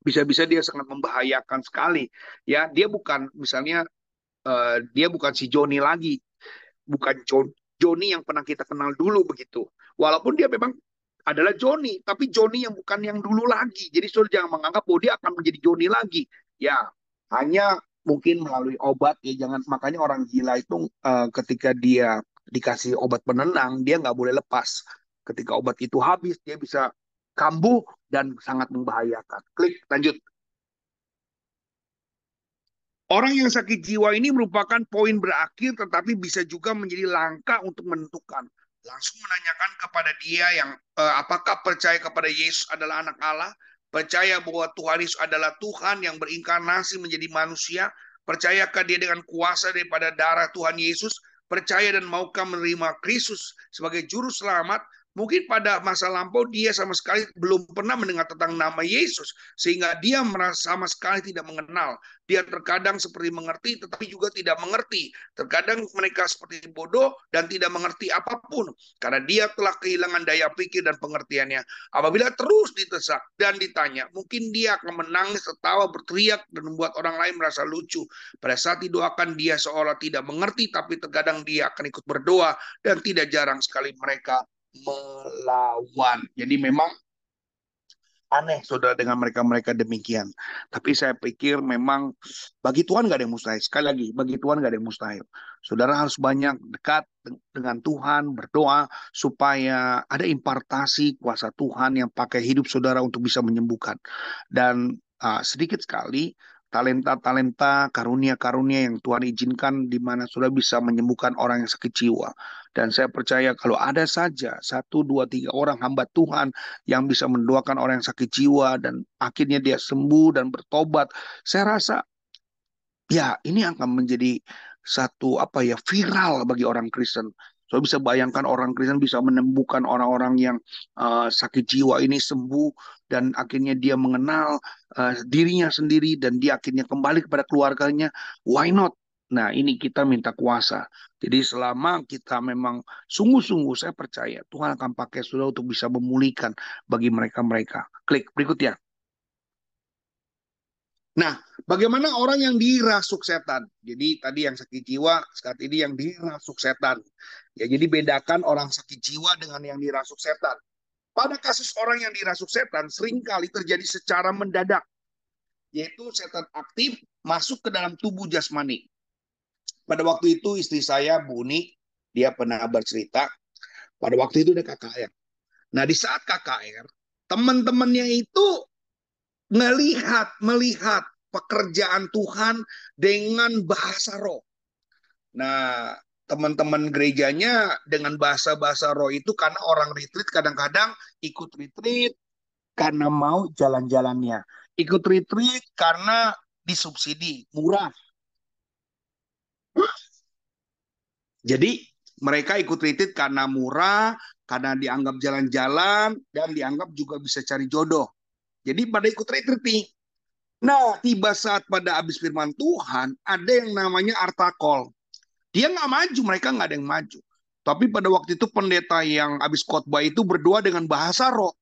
S1: bisa-bisa dia sangat membahayakan sekali. Ya, dia bukan misalnya uh, dia bukan si Joni lagi, bukan Joni yang pernah kita kenal dulu begitu. Walaupun dia memang adalah Joni, tapi Joni yang bukan yang dulu lagi. Jadi saudara jangan menganggap bahwa dia akan menjadi Joni lagi. Ya, hanya mungkin melalui obat ya jangan makanya orang gila itu uh, ketika dia dikasih obat penenang dia nggak boleh lepas ketika obat itu habis dia bisa kambuh dan sangat membahayakan. Klik lanjut. Orang yang sakit jiwa ini merupakan poin berakhir tetapi bisa juga menjadi langkah untuk menentukan. Langsung menanyakan kepada dia yang eh, apakah percaya kepada Yesus adalah anak Allah, percaya bahwa Tuhan Yesus adalah Tuhan yang berinkarnasi menjadi manusia, percayakah dia dengan kuasa daripada darah Tuhan Yesus, percaya dan maukah menerima Kristus sebagai juru selamat, Mungkin pada masa lampau dia sama sekali belum pernah mendengar tentang nama Yesus sehingga dia merasa sama sekali tidak mengenal. Dia terkadang seperti mengerti tetapi juga tidak mengerti. Terkadang mereka seperti bodoh dan tidak mengerti apa pun karena dia telah kehilangan daya pikir dan pengertiannya. Apabila terus ditesak dan ditanya, mungkin dia akan menangis, tertawa, berteriak dan membuat orang lain merasa lucu. Pada saat didoakan dia seolah tidak mengerti tapi terkadang dia akan ikut berdoa dan tidak jarang sekali mereka melawan. Jadi memang aneh saudara dengan mereka-mereka demikian. Tapi saya pikir memang bagi Tuhan nggak ada yang mustahil. Sekali lagi, bagi Tuhan nggak ada yang mustahil. Saudara harus banyak dekat dengan Tuhan, berdoa supaya ada impartasi kuasa Tuhan yang pakai hidup saudara untuk bisa menyembuhkan. Dan uh, sedikit sekali talenta-talenta, karunia-karunia yang Tuhan izinkan di mana sudah bisa menyembuhkan orang yang sakit. Dan saya percaya kalau ada saja satu, dua, tiga orang hamba Tuhan yang bisa mendoakan orang yang sakit jiwa dan akhirnya dia sembuh dan bertobat, saya rasa ya ini akan menjadi satu apa ya viral bagi orang Kristen. So bisa bayangkan orang Kristen bisa menemukan orang-orang yang uh, sakit jiwa ini sembuh dan akhirnya dia mengenal uh, dirinya sendiri dan dia akhirnya kembali kepada keluarganya. Why not? Nah, ini kita minta kuasa. Jadi selama kita memang sungguh-sungguh saya percaya Tuhan akan pakai saudara untuk bisa memulihkan bagi mereka-mereka. Klik berikutnya. Nah, bagaimana orang yang dirasuk setan? Jadi tadi yang sakit jiwa, saat ini yang dirasuk setan. Ya, jadi bedakan orang sakit jiwa dengan yang dirasuk setan. Pada kasus orang yang dirasuk setan, sering kali terjadi secara mendadak. Yaitu setan aktif masuk ke dalam tubuh jasmani. Pada waktu itu istri saya, Buni, dia pernah bercerita, pada waktu itu dia KKR. Nah, di saat KKR, teman-temannya itu melihat melihat pekerjaan Tuhan dengan bahasa roh. Nah, teman-teman gerejanya dengan bahasa-bahasa roh itu karena orang retreat kadang-kadang ikut retreat karena mau jalan-jalannya. Ikut retreat karena disubsidi, murah. Jadi mereka ikut retreat karena murah, karena dianggap jalan-jalan, dan dianggap juga bisa cari jodoh. Jadi pada ikut retreat nih. Nah, tiba saat pada habis firman Tuhan, ada yang namanya artakol. Dia nggak maju, mereka nggak ada yang maju. Tapi pada waktu itu pendeta yang habis khotbah itu berdoa dengan bahasa roh.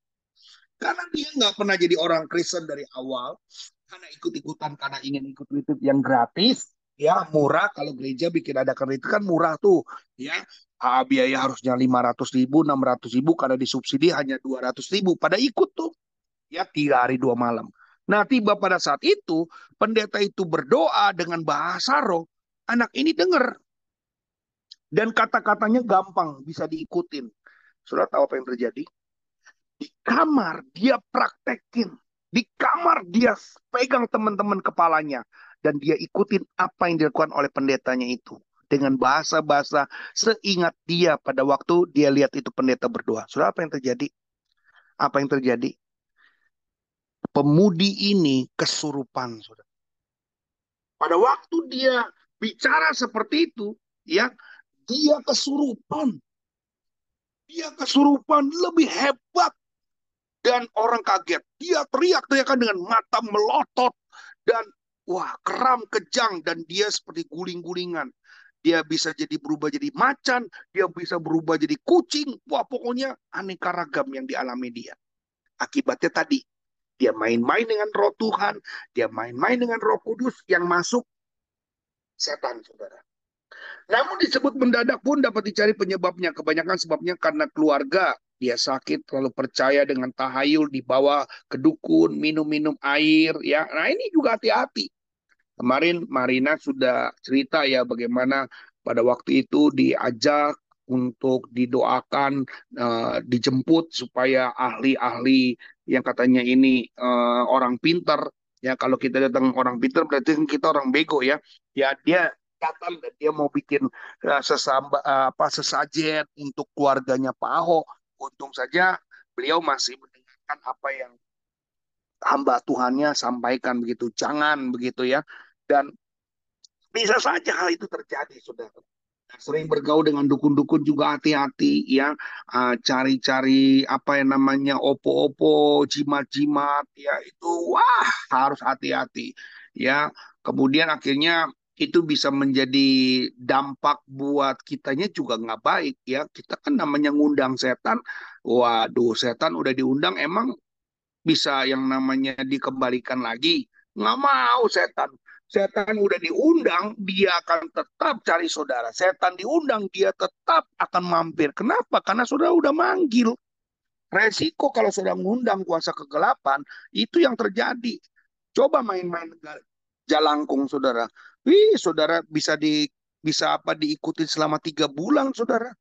S1: Karena dia nggak pernah jadi orang Kristen dari awal, karena ikut-ikutan, karena ingin ikut retreat yang gratis, ya murah. Kalau gereja bikin ada itu kan murah tuh, ya ah, biaya harusnya lima ratus ribu, enam ratus ribu, karena disubsidi hanya dua ratus ribu. Pada ikut tuh, ya tiga hari dua malam. Nah, tiba pada saat itu, pendeta itu berdoa dengan bahasa roh, anak ini dengar. Dan kata-katanya gampang, bisa diikutin. Sudah tahu apa yang terjadi? Di kamar dia praktekin. Di kamar dia pegang teman-teman kepalanya. Dan dia ikutin apa yang dilakukan oleh pendetanya itu. Dengan bahasa-bahasa seingat dia pada waktu dia lihat itu pendeta berdoa. Sudah apa yang terjadi? Apa yang terjadi? Pemudi ini kesurupan, saudara. Pada waktu dia bicara seperti itu, ya, dia kesurupan. Dia kesurupan lebih hebat dan orang kaget. Dia teriak-teriakan dengan mata melotot dan wah keram kejang dan dia seperti guling-gulingan. Dia bisa jadi berubah jadi macan, dia bisa berubah jadi kucing. Wah pokoknya aneka ragam yang dialami dia. Akibatnya tadi dia main-main dengan roh Tuhan, dia main-main dengan roh kudus yang masuk setan, saudara. Namun disebut mendadak pun dapat dicari penyebabnya. Kebanyakan sebabnya karena keluarga. Dia sakit, terlalu percaya dengan tahayul, dibawa ke dukun, minum-minum air. ya. Nah ini juga hati-hati. Kemarin Marina sudah cerita ya bagaimana pada waktu itu diajak untuk didoakan, uh, dijemput supaya ahli-ahli yang katanya ini uh, orang pintar ya kalau kita datang orang pintar berarti kita orang bego ya ya dia datang dan dia mau bikin uh, sesamba uh, apa sesajen untuk keluarganya Pak Ahok. Untung saja beliau masih mendengarkan apa yang hamba Tuhannya sampaikan begitu. Jangan begitu ya. Dan bisa saja hal itu terjadi, saudara. Sering bergaul dengan dukun-dukun juga hati-hati ya. Cari-cari uh, apa yang namanya opo-opo, jimat-jimat ya itu wah harus hati-hati ya. Kemudian akhirnya itu bisa menjadi dampak buat kitanya juga nggak baik ya kita kan namanya ngundang setan waduh setan udah diundang emang bisa yang namanya dikembalikan lagi nggak mau setan setan udah diundang dia akan tetap cari saudara setan diundang dia tetap akan mampir kenapa karena saudara udah manggil resiko kalau saudara ngundang kuasa kegelapan itu yang terjadi coba main-main jalangkung saudara Wih, saudara bisa di bisa apa diikuti selama tiga bulan, saudara.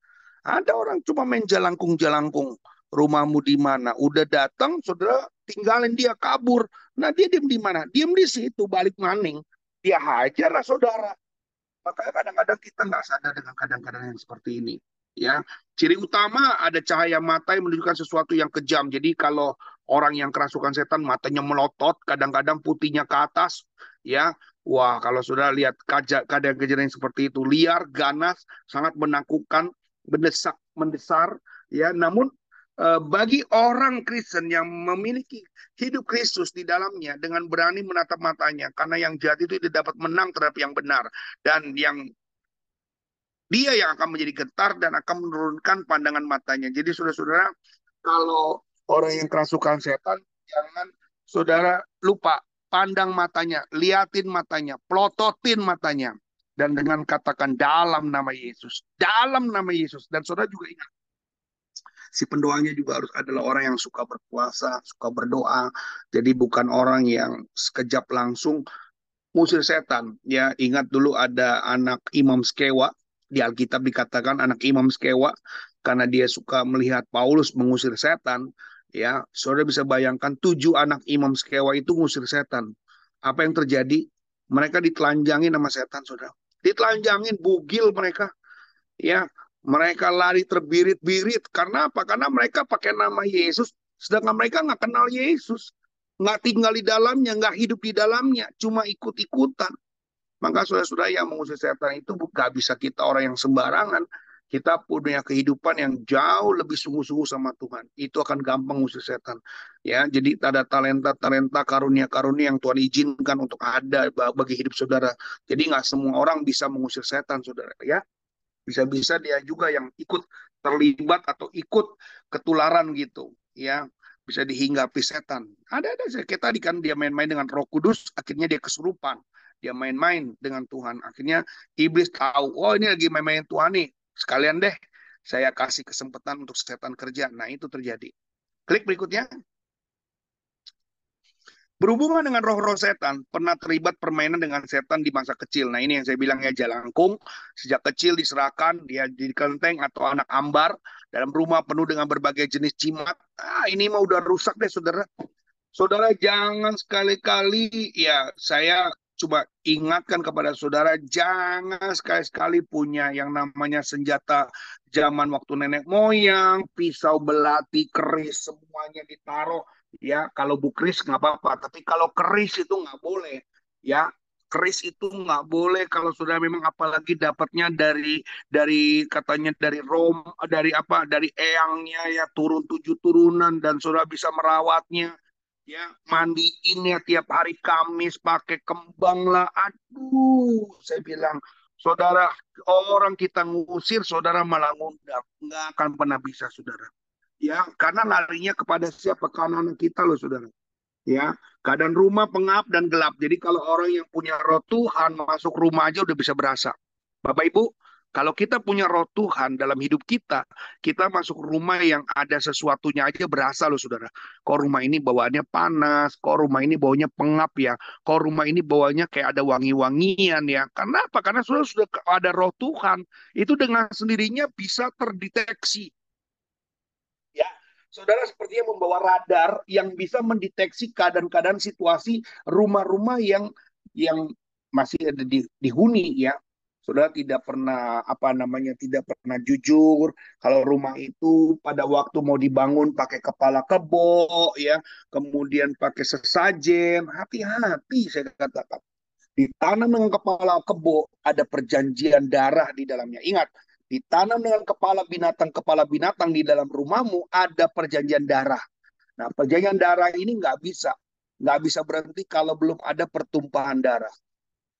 S1: Ada orang cuma main jalangkung-jalangkung. Rumahmu di mana? Udah datang, saudara tinggalin dia kabur. Nah dia diem di mana? Diem di situ, balik maning. Dia hajar lah saudara. Makanya kadang-kadang kita nggak sadar dengan kadang-kadang yang seperti ini. Ya, ciri utama ada cahaya mata yang menunjukkan sesuatu yang kejam. Jadi kalau orang yang kerasukan setan matanya melotot, kadang-kadang putihnya ke atas, ya Wah, kalau sudah lihat keadaan kejadian seperti itu liar, ganas, sangat menakutkan, mendesak, mendesar, ya. Namun bagi orang Kristen yang memiliki hidup Kristus di dalamnya dengan berani menatap matanya, karena yang jahat itu tidak dapat menang terhadap yang benar dan yang dia yang akan menjadi getar dan akan menurunkan pandangan matanya. Jadi saudara-saudara, kalau orang yang kerasukan setan, jangan saudara lupa pandang matanya, liatin matanya, plototin matanya. Dan dengan katakan dalam nama Yesus. Dalam nama Yesus. Dan saudara juga ingat. Si pendoanya juga harus adalah orang yang suka berpuasa, suka berdoa. Jadi bukan orang yang sekejap langsung musir setan. Ya, ingat dulu ada anak Imam Skewa. Di Alkitab dikatakan anak Imam Skewa karena dia suka melihat Paulus mengusir setan ya saudara bisa bayangkan tujuh anak imam sekewa itu ngusir setan apa yang terjadi mereka ditelanjangin sama setan saudara ditelanjangin bugil mereka ya mereka lari terbirit-birit karena apa karena mereka pakai nama Yesus sedangkan mereka nggak kenal Yesus nggak tinggal di dalamnya nggak hidup di dalamnya cuma ikut-ikutan maka saudara-saudara yang mengusir setan itu bukan bisa kita orang yang sembarangan kita punya kehidupan yang jauh lebih sungguh-sungguh sama Tuhan. Itu akan gampang ngusir setan. Ya, jadi ada talenta-talenta karunia-karunia yang Tuhan izinkan untuk ada bagi hidup saudara. Jadi nggak semua orang bisa mengusir setan, saudara. Ya, bisa-bisa dia juga yang ikut terlibat atau ikut ketularan gitu. Ya, bisa dihinggapi setan. Ada-ada kayak tadi kan dia main-main dengan Roh Kudus, akhirnya dia kesurupan dia main-main dengan Tuhan. Akhirnya iblis tahu, oh ini lagi main-main Tuhan nih sekalian deh saya kasih kesempatan untuk setan kerja. Nah, itu terjadi. Klik berikutnya. Berhubungan dengan roh-roh setan, pernah terlibat permainan dengan setan di masa kecil. Nah, ini yang saya bilang ya jalangkung. Sejak kecil diserahkan, dia di kelenteng atau anak ambar dalam rumah penuh dengan berbagai jenis cimat. Ah, ini mah udah rusak deh, saudara. Saudara jangan sekali-kali ya saya coba ingatkan kepada saudara jangan sekali-sekali punya yang namanya senjata zaman waktu nenek moyang, pisau belati, keris semuanya ditaruh ya. Kalau bukris nggak apa-apa, tapi kalau keris itu nggak boleh ya. Keris itu nggak boleh kalau sudah memang apalagi dapatnya dari dari katanya dari rom dari apa dari eyangnya ya turun tujuh turunan dan sudah bisa merawatnya ya mandiin ya tiap hari Kamis pakai kembang lah aduh saya bilang saudara orang kita ngusir saudara malah ngundang nggak akan pernah bisa saudara ya karena larinya kepada siapa kanan kita loh saudara Ya, keadaan rumah pengap dan gelap. Jadi kalau orang yang punya roh Tuhan masuk rumah aja udah bisa berasa. Bapak Ibu, kalau kita punya roh Tuhan dalam hidup kita, kita masuk rumah yang ada sesuatunya aja berasa loh saudara. Kok rumah ini bawaannya panas, kok rumah ini baunya pengap ya, kok rumah ini bawanya kayak ada wangi-wangian ya. Karena apa? Karena sudah sudah ada roh Tuhan, itu dengan sendirinya bisa terdeteksi. Saudara sepertinya membawa radar yang bisa mendeteksi keadaan-keadaan situasi rumah-rumah yang yang masih ada di, dihuni ya. Saudara tidak pernah apa namanya tidak pernah jujur kalau rumah itu pada waktu mau dibangun pakai kepala kebo ya. Kemudian pakai sesajen. Hati-hati saya katakan. Ditanam dengan kepala kebo ada perjanjian darah di dalamnya. Ingat ditanam dengan kepala binatang kepala binatang di dalam rumahmu ada perjanjian darah nah perjanjian darah ini nggak bisa nggak bisa berhenti kalau belum ada pertumpahan darah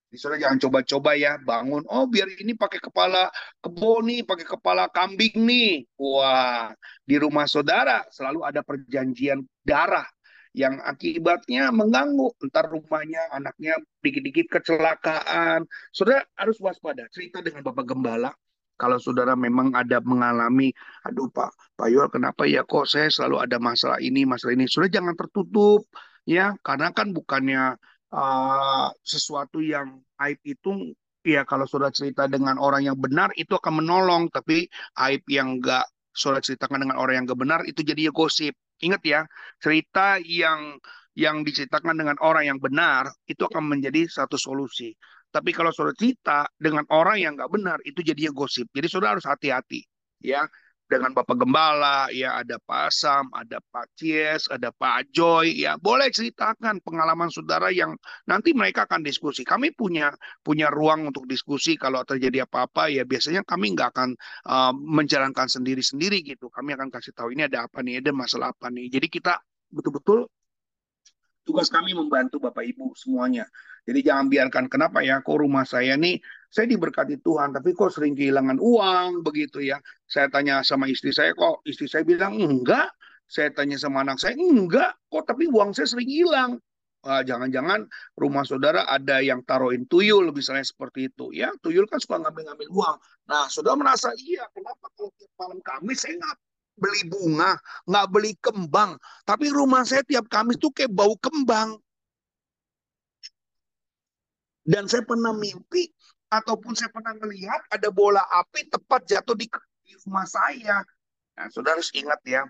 S1: Saudara jangan coba-coba ya bangun. Oh biar ini pakai kepala kebo nih, pakai kepala kambing nih. Wah di rumah saudara selalu ada perjanjian darah yang akibatnya mengganggu entar rumahnya anaknya dikit-dikit kecelakaan. Saudara harus waspada. Cerita dengan Bapak Gembala. Kalau saudara memang ada mengalami, aduh Pak, Pak Yul kenapa ya kok saya selalu ada masalah ini, masalah ini. Saudara jangan tertutup ya, karena kan bukannya uh, sesuatu yang aib itu ya kalau sudah cerita dengan orang yang benar itu akan menolong. Tapi aib yang enggak sudah ceritakan dengan orang yang enggak benar itu jadi gosip. Ingat ya cerita yang yang diceritakan dengan orang yang benar itu akan menjadi satu solusi tapi kalau sudah cerita dengan orang yang enggak benar itu jadi gosip jadi saudara harus hati-hati ya dengan Bapak Gembala, ya ada Pak Asam, ada Pak Cies, ada Pak Joy, ya boleh ceritakan pengalaman saudara yang nanti mereka akan diskusi. Kami punya punya ruang untuk diskusi kalau terjadi apa-apa ya biasanya kami nggak akan uh, menjalankan sendiri-sendiri gitu. Kami akan kasih tahu ini ada apa nih, ada masalah apa nih. Jadi kita betul-betul tugas kami membantu Bapak Ibu semuanya. Jadi jangan biarkan kenapa ya kok rumah saya nih saya diberkati Tuhan tapi kok sering kehilangan uang begitu ya. Saya tanya sama istri saya kok istri saya bilang enggak. Saya tanya sama anak saya enggak kok tapi uang saya sering hilang. Jangan-jangan rumah saudara ada yang taruhin tuyul misalnya seperti itu ya. Tuyul kan suka ngambil-ngambil uang. Nah saudara merasa iya kenapa kalau tiap malam Kamis saya nggak beli bunga, nggak beli kembang. Tapi rumah saya tiap Kamis tuh kayak bau kembang. Dan saya pernah mimpi ataupun saya pernah melihat ada bola api tepat jatuh di, rumah saya. Nah, saudara harus ingat ya,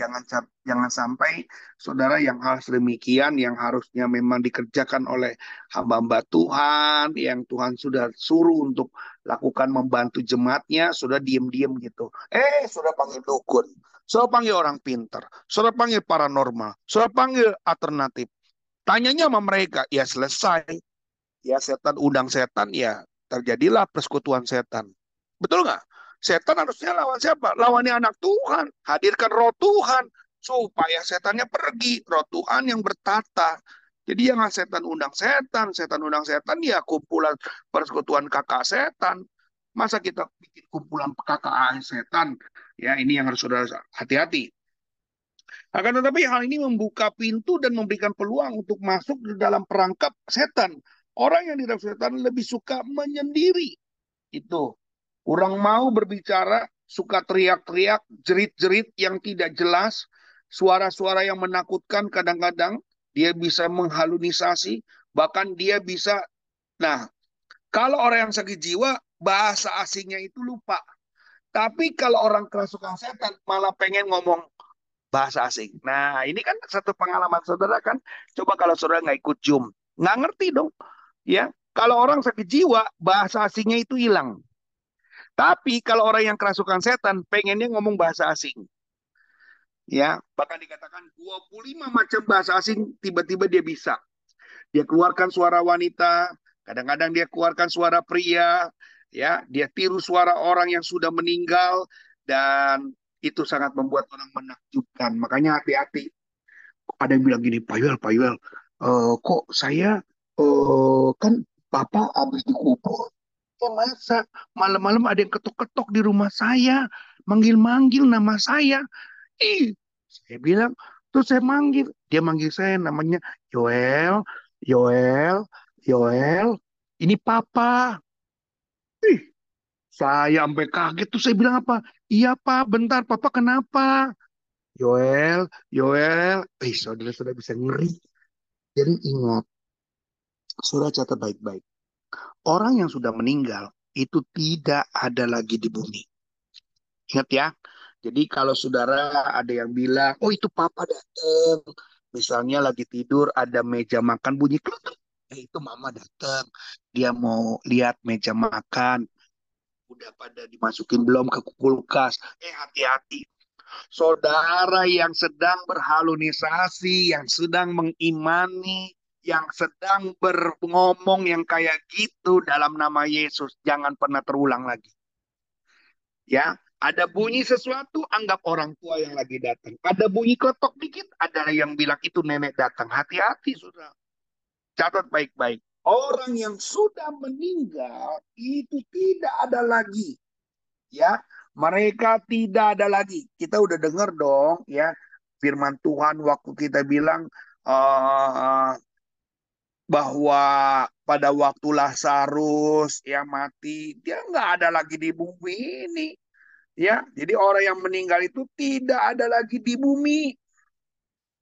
S1: jangan jangan sampai saudara yang hal demikian yang harusnya memang dikerjakan oleh hamba-hamba Tuhan yang Tuhan sudah suruh untuk lakukan membantu jemaatnya sudah diem-diem gitu. Eh sudah panggil dukun sudah panggil orang pintar sudah panggil paranormal sudah panggil alternatif. Tanyanya sama mereka ya selesai ya setan undang setan ya terjadilah persekutuan setan. Betul nggak? Setan harusnya lawan siapa? Lawannya anak Tuhan. Hadirkan roh Tuhan supaya setannya pergi. Roh Tuhan yang bertata. Jadi jangan setan undang setan, setan undang setan ya kumpulan persekutuan kakak setan. Masa kita bikin kumpulan kakak setan? Ya ini yang harus saudara hati-hati. Akan tetapi hal ini membuka pintu dan memberikan peluang untuk masuk di dalam perangkap setan. Orang yang dirasuki setan lebih suka menyendiri. Itu. Kurang mau berbicara, suka teriak-teriak, jerit-jerit yang tidak jelas, suara-suara yang menakutkan kadang-kadang, dia bisa menghalunisasi, bahkan dia bisa, nah, kalau orang yang sakit jiwa, bahasa asingnya itu lupa. Tapi kalau orang kerasukan setan, malah pengen ngomong bahasa asing. Nah, ini kan satu pengalaman saudara kan. Coba kalau saudara nggak ikut Zoom, nggak ngerti dong ya kalau orang sakit jiwa bahasa asingnya itu hilang. Tapi kalau orang yang kerasukan setan pengennya ngomong bahasa asing. Ya bahkan dikatakan 25 macam bahasa asing tiba-tiba dia bisa. Dia keluarkan suara wanita kadang-kadang dia keluarkan suara pria ya dia tiru suara orang yang sudah meninggal dan itu sangat membuat orang menakjubkan. Makanya hati-hati. Ada yang bilang gini Pak Yuel, Pak Yuel, uh, kok saya oh kan papa habis dikubur ya masa malam-malam ada yang ketok-ketok di rumah saya manggil-manggil nama saya ih saya bilang Terus saya manggil, dia manggil saya namanya Yoel, Yoel, Yoel, ini papa. Ih, saya sampai kaget tuh saya bilang apa? Iya pak, bentar papa kenapa? Yoel, Yoel, eh saudara-saudara bisa ngeri. Jadi ingat, saudara catat baik-baik. Orang yang sudah meninggal itu tidak ada lagi di bumi. Ingat ya. Jadi kalau saudara ada yang bilang, oh itu papa datang. Misalnya lagi tidur ada meja makan bunyi kletek. Eh itu mama datang. Dia mau lihat meja makan. Udah pada dimasukin belum ke kulkas. Eh hati-hati. Saudara yang sedang berhalunisasi, yang sedang mengimani, yang sedang berngomong yang kayak gitu dalam nama Yesus, jangan pernah terulang lagi. Ya, ada bunyi sesuatu, anggap orang tua yang lagi datang. Ada bunyi kletok dikit, ada yang bilang itu nenek datang. Hati-hati, sudah. Catat baik-baik. Orang yang sudah meninggal itu tidak ada lagi. Ya, mereka tidak ada lagi. Kita udah dengar dong, ya, firman Tuhan waktu kita bilang uh, bahwa pada waktu Lazarus yang mati, dia nggak ada lagi di bumi ini Ya, jadi orang yang meninggal itu tidak ada lagi di bumi.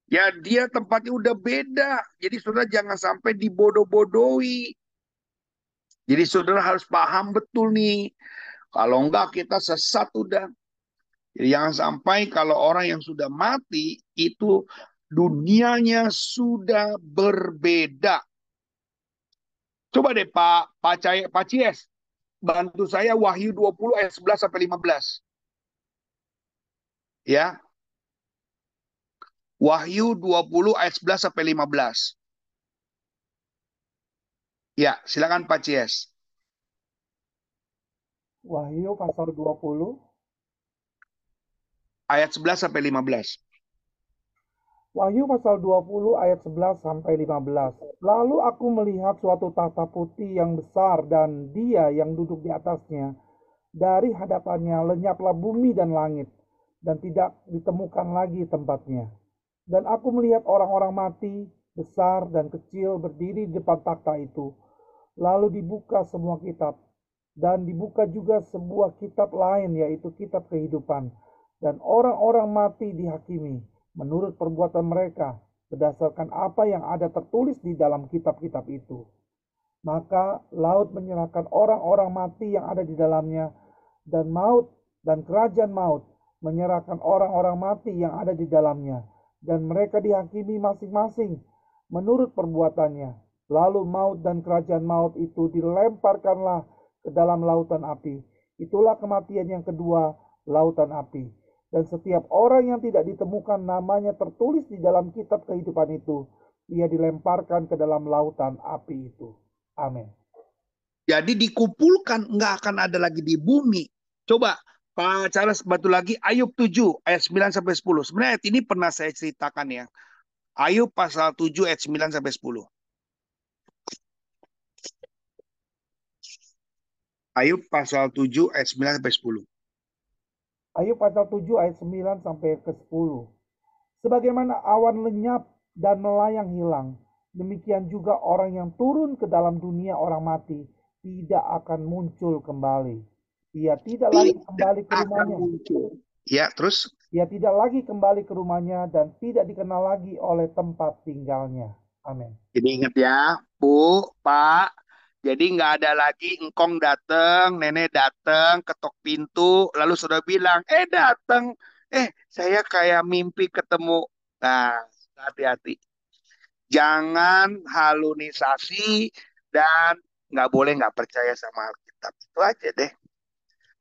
S1: Ya, dia tempatnya udah beda. Jadi saudara jangan sampai dibodoh-bodohi. Jadi saudara harus paham betul nih. Kalau enggak kita sesat udah. Jadi jangan sampai kalau orang yang sudah mati itu dunianya sudah berbeda. Coba deh Pak Pak, Caya, Pak Cies, bantu saya Wahyu 20 ayat 11 sampai 15 ya. Wahyu 20 ayat 11 sampai 15. Ya, silakan Pak Cies.
S2: Wahyu pasal 20
S1: ayat 11 sampai 15.
S2: Wahyu pasal 20 ayat 11 sampai 15. Lalu aku melihat suatu tahta putih yang besar dan dia yang duduk di atasnya. Dari hadapannya lenyaplah bumi dan langit dan tidak ditemukan lagi tempatnya. Dan aku melihat orang-orang mati, besar dan kecil berdiri di depan takhta itu. Lalu dibuka semua kitab, dan dibuka juga sebuah kitab lain, yaitu kitab kehidupan. Dan orang-orang mati dihakimi menurut perbuatan mereka, berdasarkan apa yang ada tertulis di dalam kitab-kitab itu. Maka laut menyerahkan orang-orang mati yang ada di dalamnya, dan maut dan kerajaan maut menyerahkan orang-orang mati yang ada di dalamnya, dan mereka dihakimi masing-masing menurut perbuatannya. Lalu maut dan kerajaan maut itu dilemparkanlah ke dalam lautan api. Itulah kematian yang kedua, lautan api. Dan setiap orang yang tidak ditemukan namanya tertulis di dalam kitab kehidupan itu, ia dilemparkan ke dalam lautan api itu. Amin.
S1: Jadi dikumpulkan nggak akan ada lagi di bumi. Coba Pak Charles bantu lagi Ayub 7 ayat 9 sampai 10. Sebenarnya ayat ini pernah saya ceritakan ya. Ayub pasal 7 ayat 9 sampai 10. Ayub pasal 7 ayat 9 sampai 10.
S2: Ayub pasal 7 ayat 9 sampai ke 10. Sebagaimana awan lenyap dan melayang hilang, demikian juga orang yang turun ke dalam dunia orang mati tidak akan muncul kembali ia tidak lagi kembali ke rumahnya.
S1: Ya, terus?
S2: Ia tidak lagi kembali ke rumahnya dan tidak dikenal lagi oleh tempat tinggalnya. Amin.
S1: Jadi ingat ya, Bu, Pak. Jadi nggak ada lagi engkong datang, nenek datang, ketok pintu, lalu sudah bilang, eh datang, eh saya kayak mimpi ketemu. Nah, hati-hati. Jangan halunisasi dan nggak boleh nggak percaya sama Alkitab. Itu aja deh.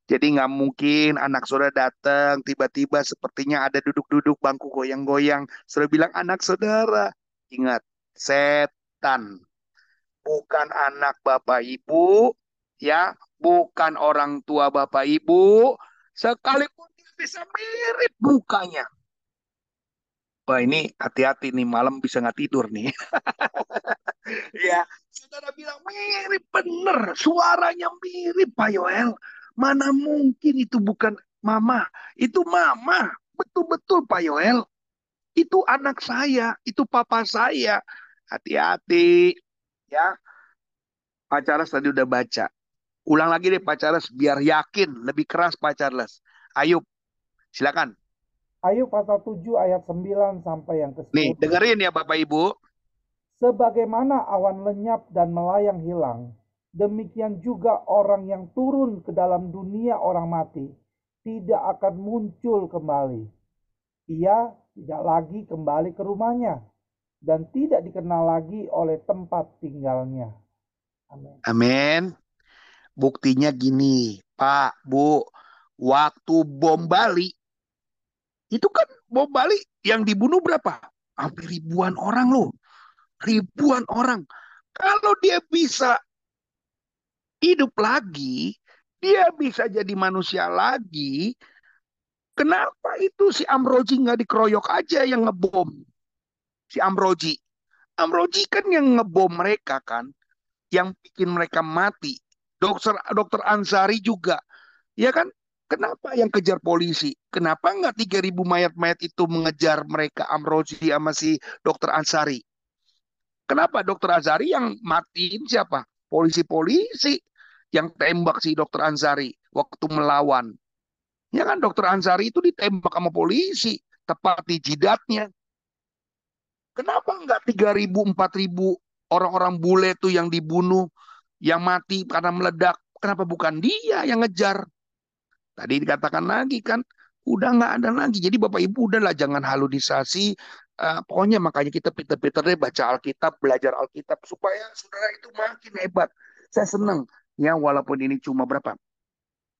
S1: Jadi nggak mungkin anak saudara datang tiba-tiba sepertinya ada duduk-duduk bangku goyang-goyang. Saudara bilang anak saudara. Ingat, setan. Bukan anak bapak ibu, ya, bukan orang tua bapak ibu. Sekalipun dia bisa mirip mukanya. Wah ini hati-hati nih malam bisa nggak tidur nih. ya, saudara bilang mirip bener, suaranya mirip Pak Yoel Mana mungkin itu bukan mama. Itu mama. Betul-betul Pak Yoel. Itu anak saya, itu papa saya. Hati-hati. Ya. Pak Charles tadi udah baca. Ulang lagi deh Pak Charles biar yakin lebih keras Pak Charles. Ayub, silakan.
S2: Ayub pasal 7 ayat 9 sampai yang ke-10.
S1: Nih, dengerin ya Bapak Ibu.
S2: Sebagaimana awan lenyap dan melayang hilang, demikian juga orang yang turun ke dalam dunia orang mati tidak akan muncul kembali. Ia tidak lagi kembali ke rumahnya dan tidak dikenal lagi oleh tempat tinggalnya.
S1: Amin. Amin. Buktinya gini, Pak, Bu, waktu bom Bali itu kan bom Bali yang dibunuh berapa? Hampir ribuan orang loh. Ribuan orang. Kalau dia bisa hidup lagi, dia bisa jadi manusia lagi. Kenapa itu si Amroji nggak dikeroyok aja yang ngebom? Si Amroji. Amroji kan yang ngebom mereka kan. Yang bikin mereka mati. Dokter dokter Ansari juga. Ya kan? Kenapa yang kejar polisi? Kenapa nggak 3000 mayat-mayat itu mengejar mereka Amrozi sama si dokter Ansari? Kenapa dokter Ansari yang matiin siapa? Polisi-polisi yang tembak si dokter Ansari waktu melawan. Ya kan dokter Ansari itu ditembak sama polisi tepat di jidatnya. Kenapa nggak 3000 4000 orang-orang bule tuh yang dibunuh, yang mati karena meledak? Kenapa bukan dia yang ngejar? Tadi dikatakan lagi kan, udah nggak ada lagi. Jadi Bapak Ibu udahlah jangan halusinasi. Uh, pokoknya makanya kita pinter-pinter deh baca Alkitab, belajar Alkitab supaya saudara itu makin hebat. Saya senang ya walaupun ini cuma berapa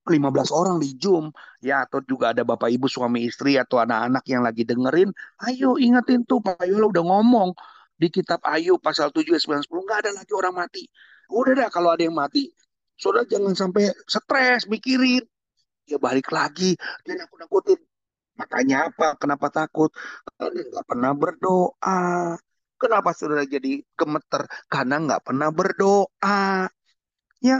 S1: 15 orang di Zoom. Ya atau juga ada bapak ibu suami istri atau anak-anak yang lagi dengerin ayo ingetin tuh Pak Yola udah ngomong di kitab Ayub pasal 7 ayat 9 10 nggak ada lagi orang mati. Udah dah kalau ada yang mati saudara jangan sampai stres mikirin. Dia balik lagi dia nakut-nakutin. Makanya apa? Kenapa takut? Karena nggak pernah berdoa. Kenapa saudara jadi gemeter? Karena nggak pernah berdoa. Ya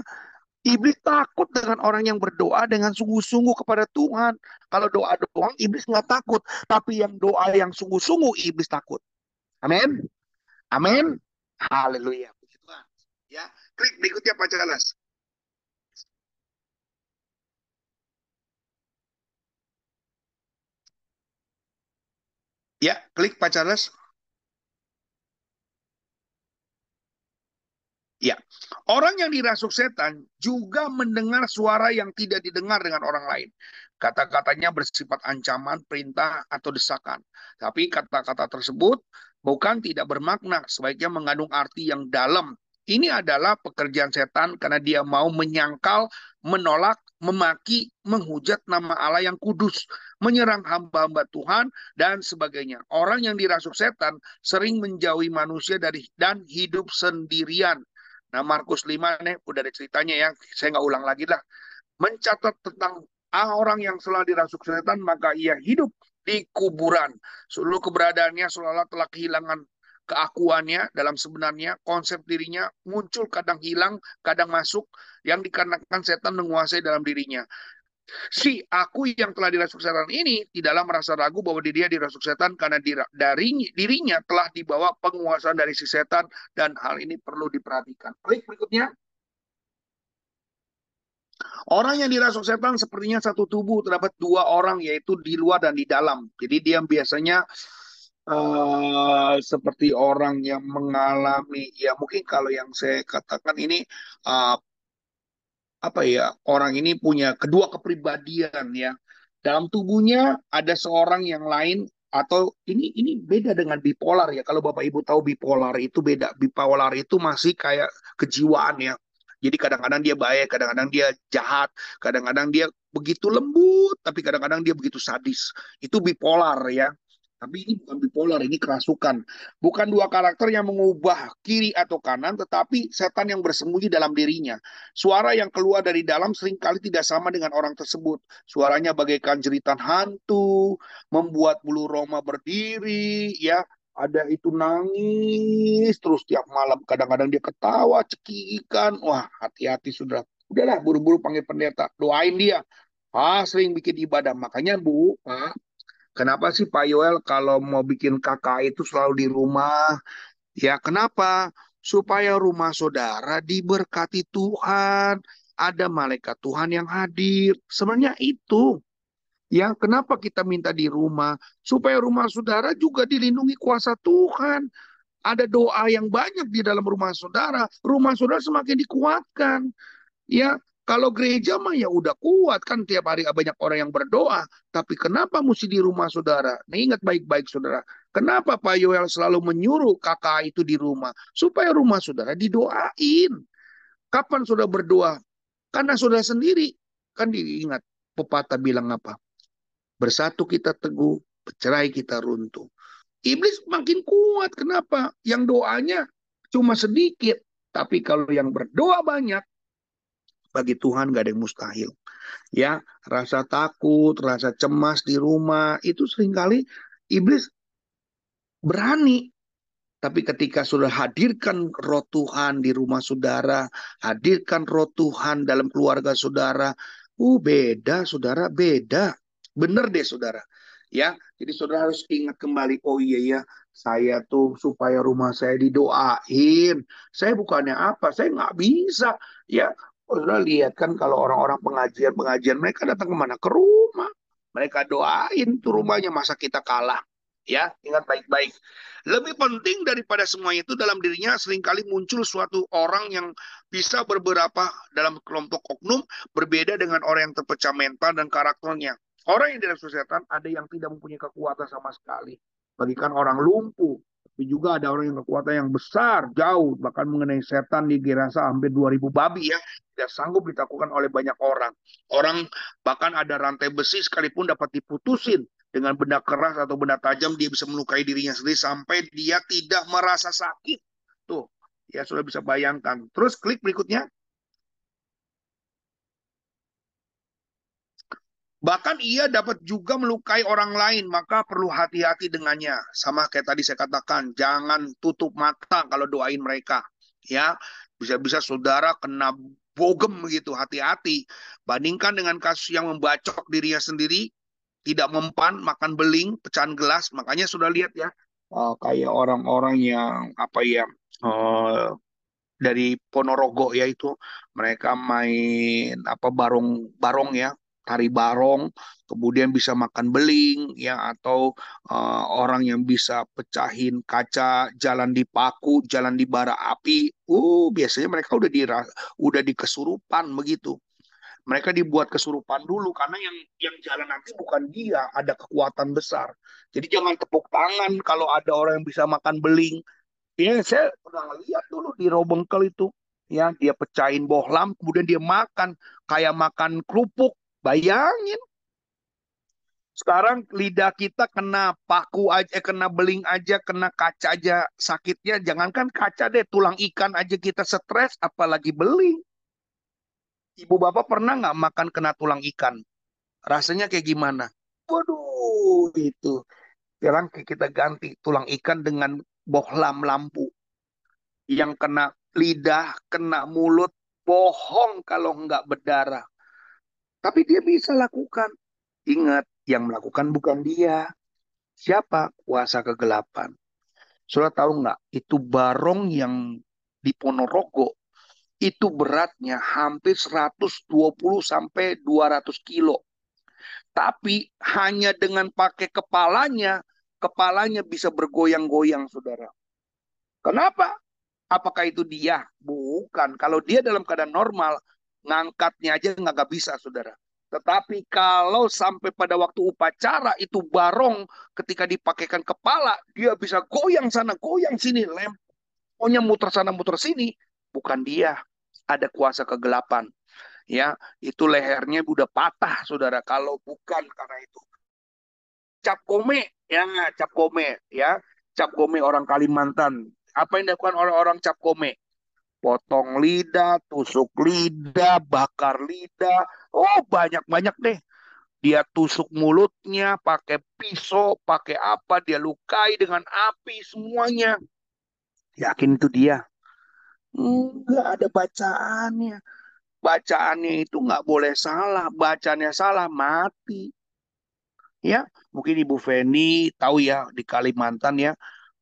S1: Iblis takut dengan orang yang berdoa dengan sungguh-sungguh kepada Tuhan. Kalau doa doang, iblis nggak takut. Tapi yang doa yang sungguh-sungguh, iblis takut. Amin. Amin. Haleluya. Ya, klik berikutnya Pak Charles. Ya, klik Pak Charles. Ya, orang yang dirasuk setan juga mendengar suara yang tidak didengar dengan orang lain. Kata-katanya bersifat ancaman, perintah, atau desakan. Tapi kata-kata tersebut bukan tidak bermakna, sebaiknya mengandung arti yang dalam ini adalah pekerjaan setan karena dia mau menyangkal, menolak, memaki, menghujat nama Allah yang kudus, menyerang hamba-hamba Tuhan, dan sebagainya. Orang yang dirasuk setan sering menjauhi manusia dari dan hidup sendirian. Nah, Markus 5 nih, udah ada ceritanya ya, saya nggak ulang lagi lah. Mencatat tentang orang yang setelah dirasuk setan, maka ia hidup di kuburan. Seluruh keberadaannya seolah-olah telah kehilangan keakuannya dalam sebenarnya konsep dirinya muncul kadang hilang kadang masuk yang dikarenakan setan menguasai dalam dirinya si aku yang telah dirasuk setan ini tidaklah merasa ragu bahwa dirinya dirasuk setan karena dari dirinya telah dibawa penguasaan dari si setan dan hal ini perlu diperhatikan klik berikutnya Orang yang dirasuk setan sepertinya satu tubuh terdapat dua orang yaitu di luar dan di dalam. Jadi dia biasanya uh, seperti orang yang mengalami ya mungkin kalau yang saya katakan ini uh, apa ya orang ini punya kedua kepribadian ya. Dalam tubuhnya ada seorang yang lain atau ini ini beda dengan bipolar ya. Kalau bapak ibu tahu bipolar itu beda. Bipolar itu masih kayak kejiwaan ya. Jadi kadang-kadang dia baik kadang-kadang dia jahat kadang-kadang dia begitu lembut tapi kadang-kadang dia begitu sadis. Itu bipolar ya tapi ini bukan bipolar, ini kerasukan. Bukan dua karakter yang mengubah kiri atau kanan, tetapi setan yang bersembunyi dalam dirinya. Suara yang keluar dari dalam sering kali tidak sama dengan orang tersebut. Suaranya bagaikan jeritan hantu, membuat bulu roma berdiri, ya. Ada itu nangis terus tiap malam. Kadang-kadang dia ketawa, cekikikan. Wah, hati-hati sudah. Udahlah, buru-buru panggil pendeta. Doain dia. Ah, sering bikin ibadah. Makanya Bu, Pak, Kenapa sih Pak Yoel kalau mau bikin kakak itu selalu di rumah? Ya, kenapa? Supaya rumah saudara diberkati Tuhan. Ada malaikat Tuhan yang hadir. Sebenarnya itu. Ya, kenapa kita minta di rumah? Supaya rumah saudara juga dilindungi kuasa Tuhan. Ada doa yang banyak di dalam rumah saudara. Rumah saudara semakin dikuatkan. Ya, kalau gereja mah ya udah kuat kan tiap hari banyak orang yang berdoa. Tapi kenapa mesti di rumah saudara? Nah ingat baik-baik saudara. Kenapa Pak Yoel selalu menyuruh kakak itu di rumah? Supaya rumah saudara didoain. Kapan saudara berdoa? Karena saudara sendiri. Kan diingat pepatah bilang apa? Bersatu kita teguh, bercerai kita runtuh. Iblis makin kuat. Kenapa? Yang doanya cuma sedikit. Tapi kalau yang berdoa banyak, bagi Tuhan gak ada yang mustahil. Ya, rasa takut, rasa cemas di rumah itu sering kali iblis berani. Tapi ketika sudah hadirkan roh Tuhan di rumah saudara, hadirkan roh Tuhan dalam keluarga saudara, uh beda saudara, beda. Bener deh saudara. Ya, jadi saudara harus ingat kembali, oh iya ya, saya tuh supaya rumah saya didoain. Saya bukannya apa, saya nggak bisa. Ya, Saudara lihat kan kalau orang-orang pengajian-pengajian mereka datang ke mana? Ke rumah. Mereka doain tuh rumahnya masa kita kalah. Ya, ingat baik-baik. Lebih penting daripada semuanya itu dalam dirinya sering kali muncul suatu orang yang bisa beberapa dalam kelompok oknum berbeda dengan orang yang terpecah mental dan karakternya. Orang yang dalam setan ada yang tidak mempunyai kekuatan sama sekali. Bagikan orang lumpuh, tapi juga ada orang yang kekuatan yang besar, jauh, bahkan mengenai setan di Gerasa hampir 2000 babi ya, tidak sanggup ditakutkan oleh banyak orang. Orang bahkan ada rantai besi sekalipun dapat diputusin dengan benda keras atau benda tajam, dia bisa melukai dirinya sendiri sampai dia tidak merasa sakit. Tuh, ya sudah bisa bayangkan. Terus klik berikutnya. Bahkan ia dapat juga melukai orang lain, maka perlu hati-hati dengannya. Sama kayak tadi saya katakan, jangan tutup mata kalau doain mereka. Ya, bisa-bisa saudara kena bogem begitu, hati-hati. Bandingkan dengan kasus yang membacok dirinya sendiri, tidak mempan, makan beling, pecahan gelas. Makanya sudah lihat ya, uh, kayak orang-orang yang apa ya, uh, dari Ponorogo ya itu mereka main apa barong barong ya tari barong, kemudian bisa makan beling, ya atau uh, orang yang bisa pecahin kaca, jalan di paku, jalan di bara api. Uh, biasanya mereka udah di udah di kesurupan begitu. Mereka dibuat kesurupan dulu karena yang yang jalan nanti bukan dia, ada kekuatan besar. Jadi jangan tepuk tangan kalau ada orang yang bisa makan beling. Ya, saya pernah lihat dulu di Robengkel itu ya dia pecahin bohlam kemudian dia makan kayak makan kerupuk Bayangin. Sekarang lidah kita kena paku aja, eh, kena beling aja, kena kaca aja sakitnya. Jangankan kaca deh, tulang ikan aja kita stres, apalagi beling. Ibu bapak pernah nggak makan kena tulang ikan? Rasanya kayak gimana? Waduh, itu. Sekarang kita ganti tulang ikan dengan bohlam lampu. Yang kena lidah, kena mulut, bohong kalau nggak berdarah. Tapi dia bisa lakukan. Ingat, yang melakukan bukan dia. Siapa? Kuasa kegelapan. Sudah tahu nggak? Itu barong yang di Ponorogo itu beratnya hampir 120 sampai 200 kilo. Tapi hanya dengan pakai kepalanya, kepalanya bisa bergoyang-goyang, saudara. Kenapa? Apakah itu dia? Bukan. Kalau dia dalam keadaan normal, ngangkatnya aja nggak bisa, saudara. Tetapi kalau sampai pada waktu upacara itu barong ketika dipakaikan kepala, dia bisa goyang sana, goyang sini, lem. Pokoknya muter sana, muter sini. Bukan dia. Ada kuasa kegelapan. Ya, itu lehernya udah patah, saudara. Kalau bukan karena itu. Cap kome, ya, cap kome, ya. Cap kome orang Kalimantan. Apa yang dilakukan orang-orang cap kome? Potong lidah, tusuk lidah, bakar lidah. Oh, banyak-banyak deh. Dia tusuk mulutnya pakai pisau, pakai apa, dia lukai dengan api semuanya. Yakin itu dia? Enggak ada bacaannya. Bacaannya itu nggak boleh salah. Bacanya salah, mati. Ya, mungkin Ibu Feni tahu ya di Kalimantan ya.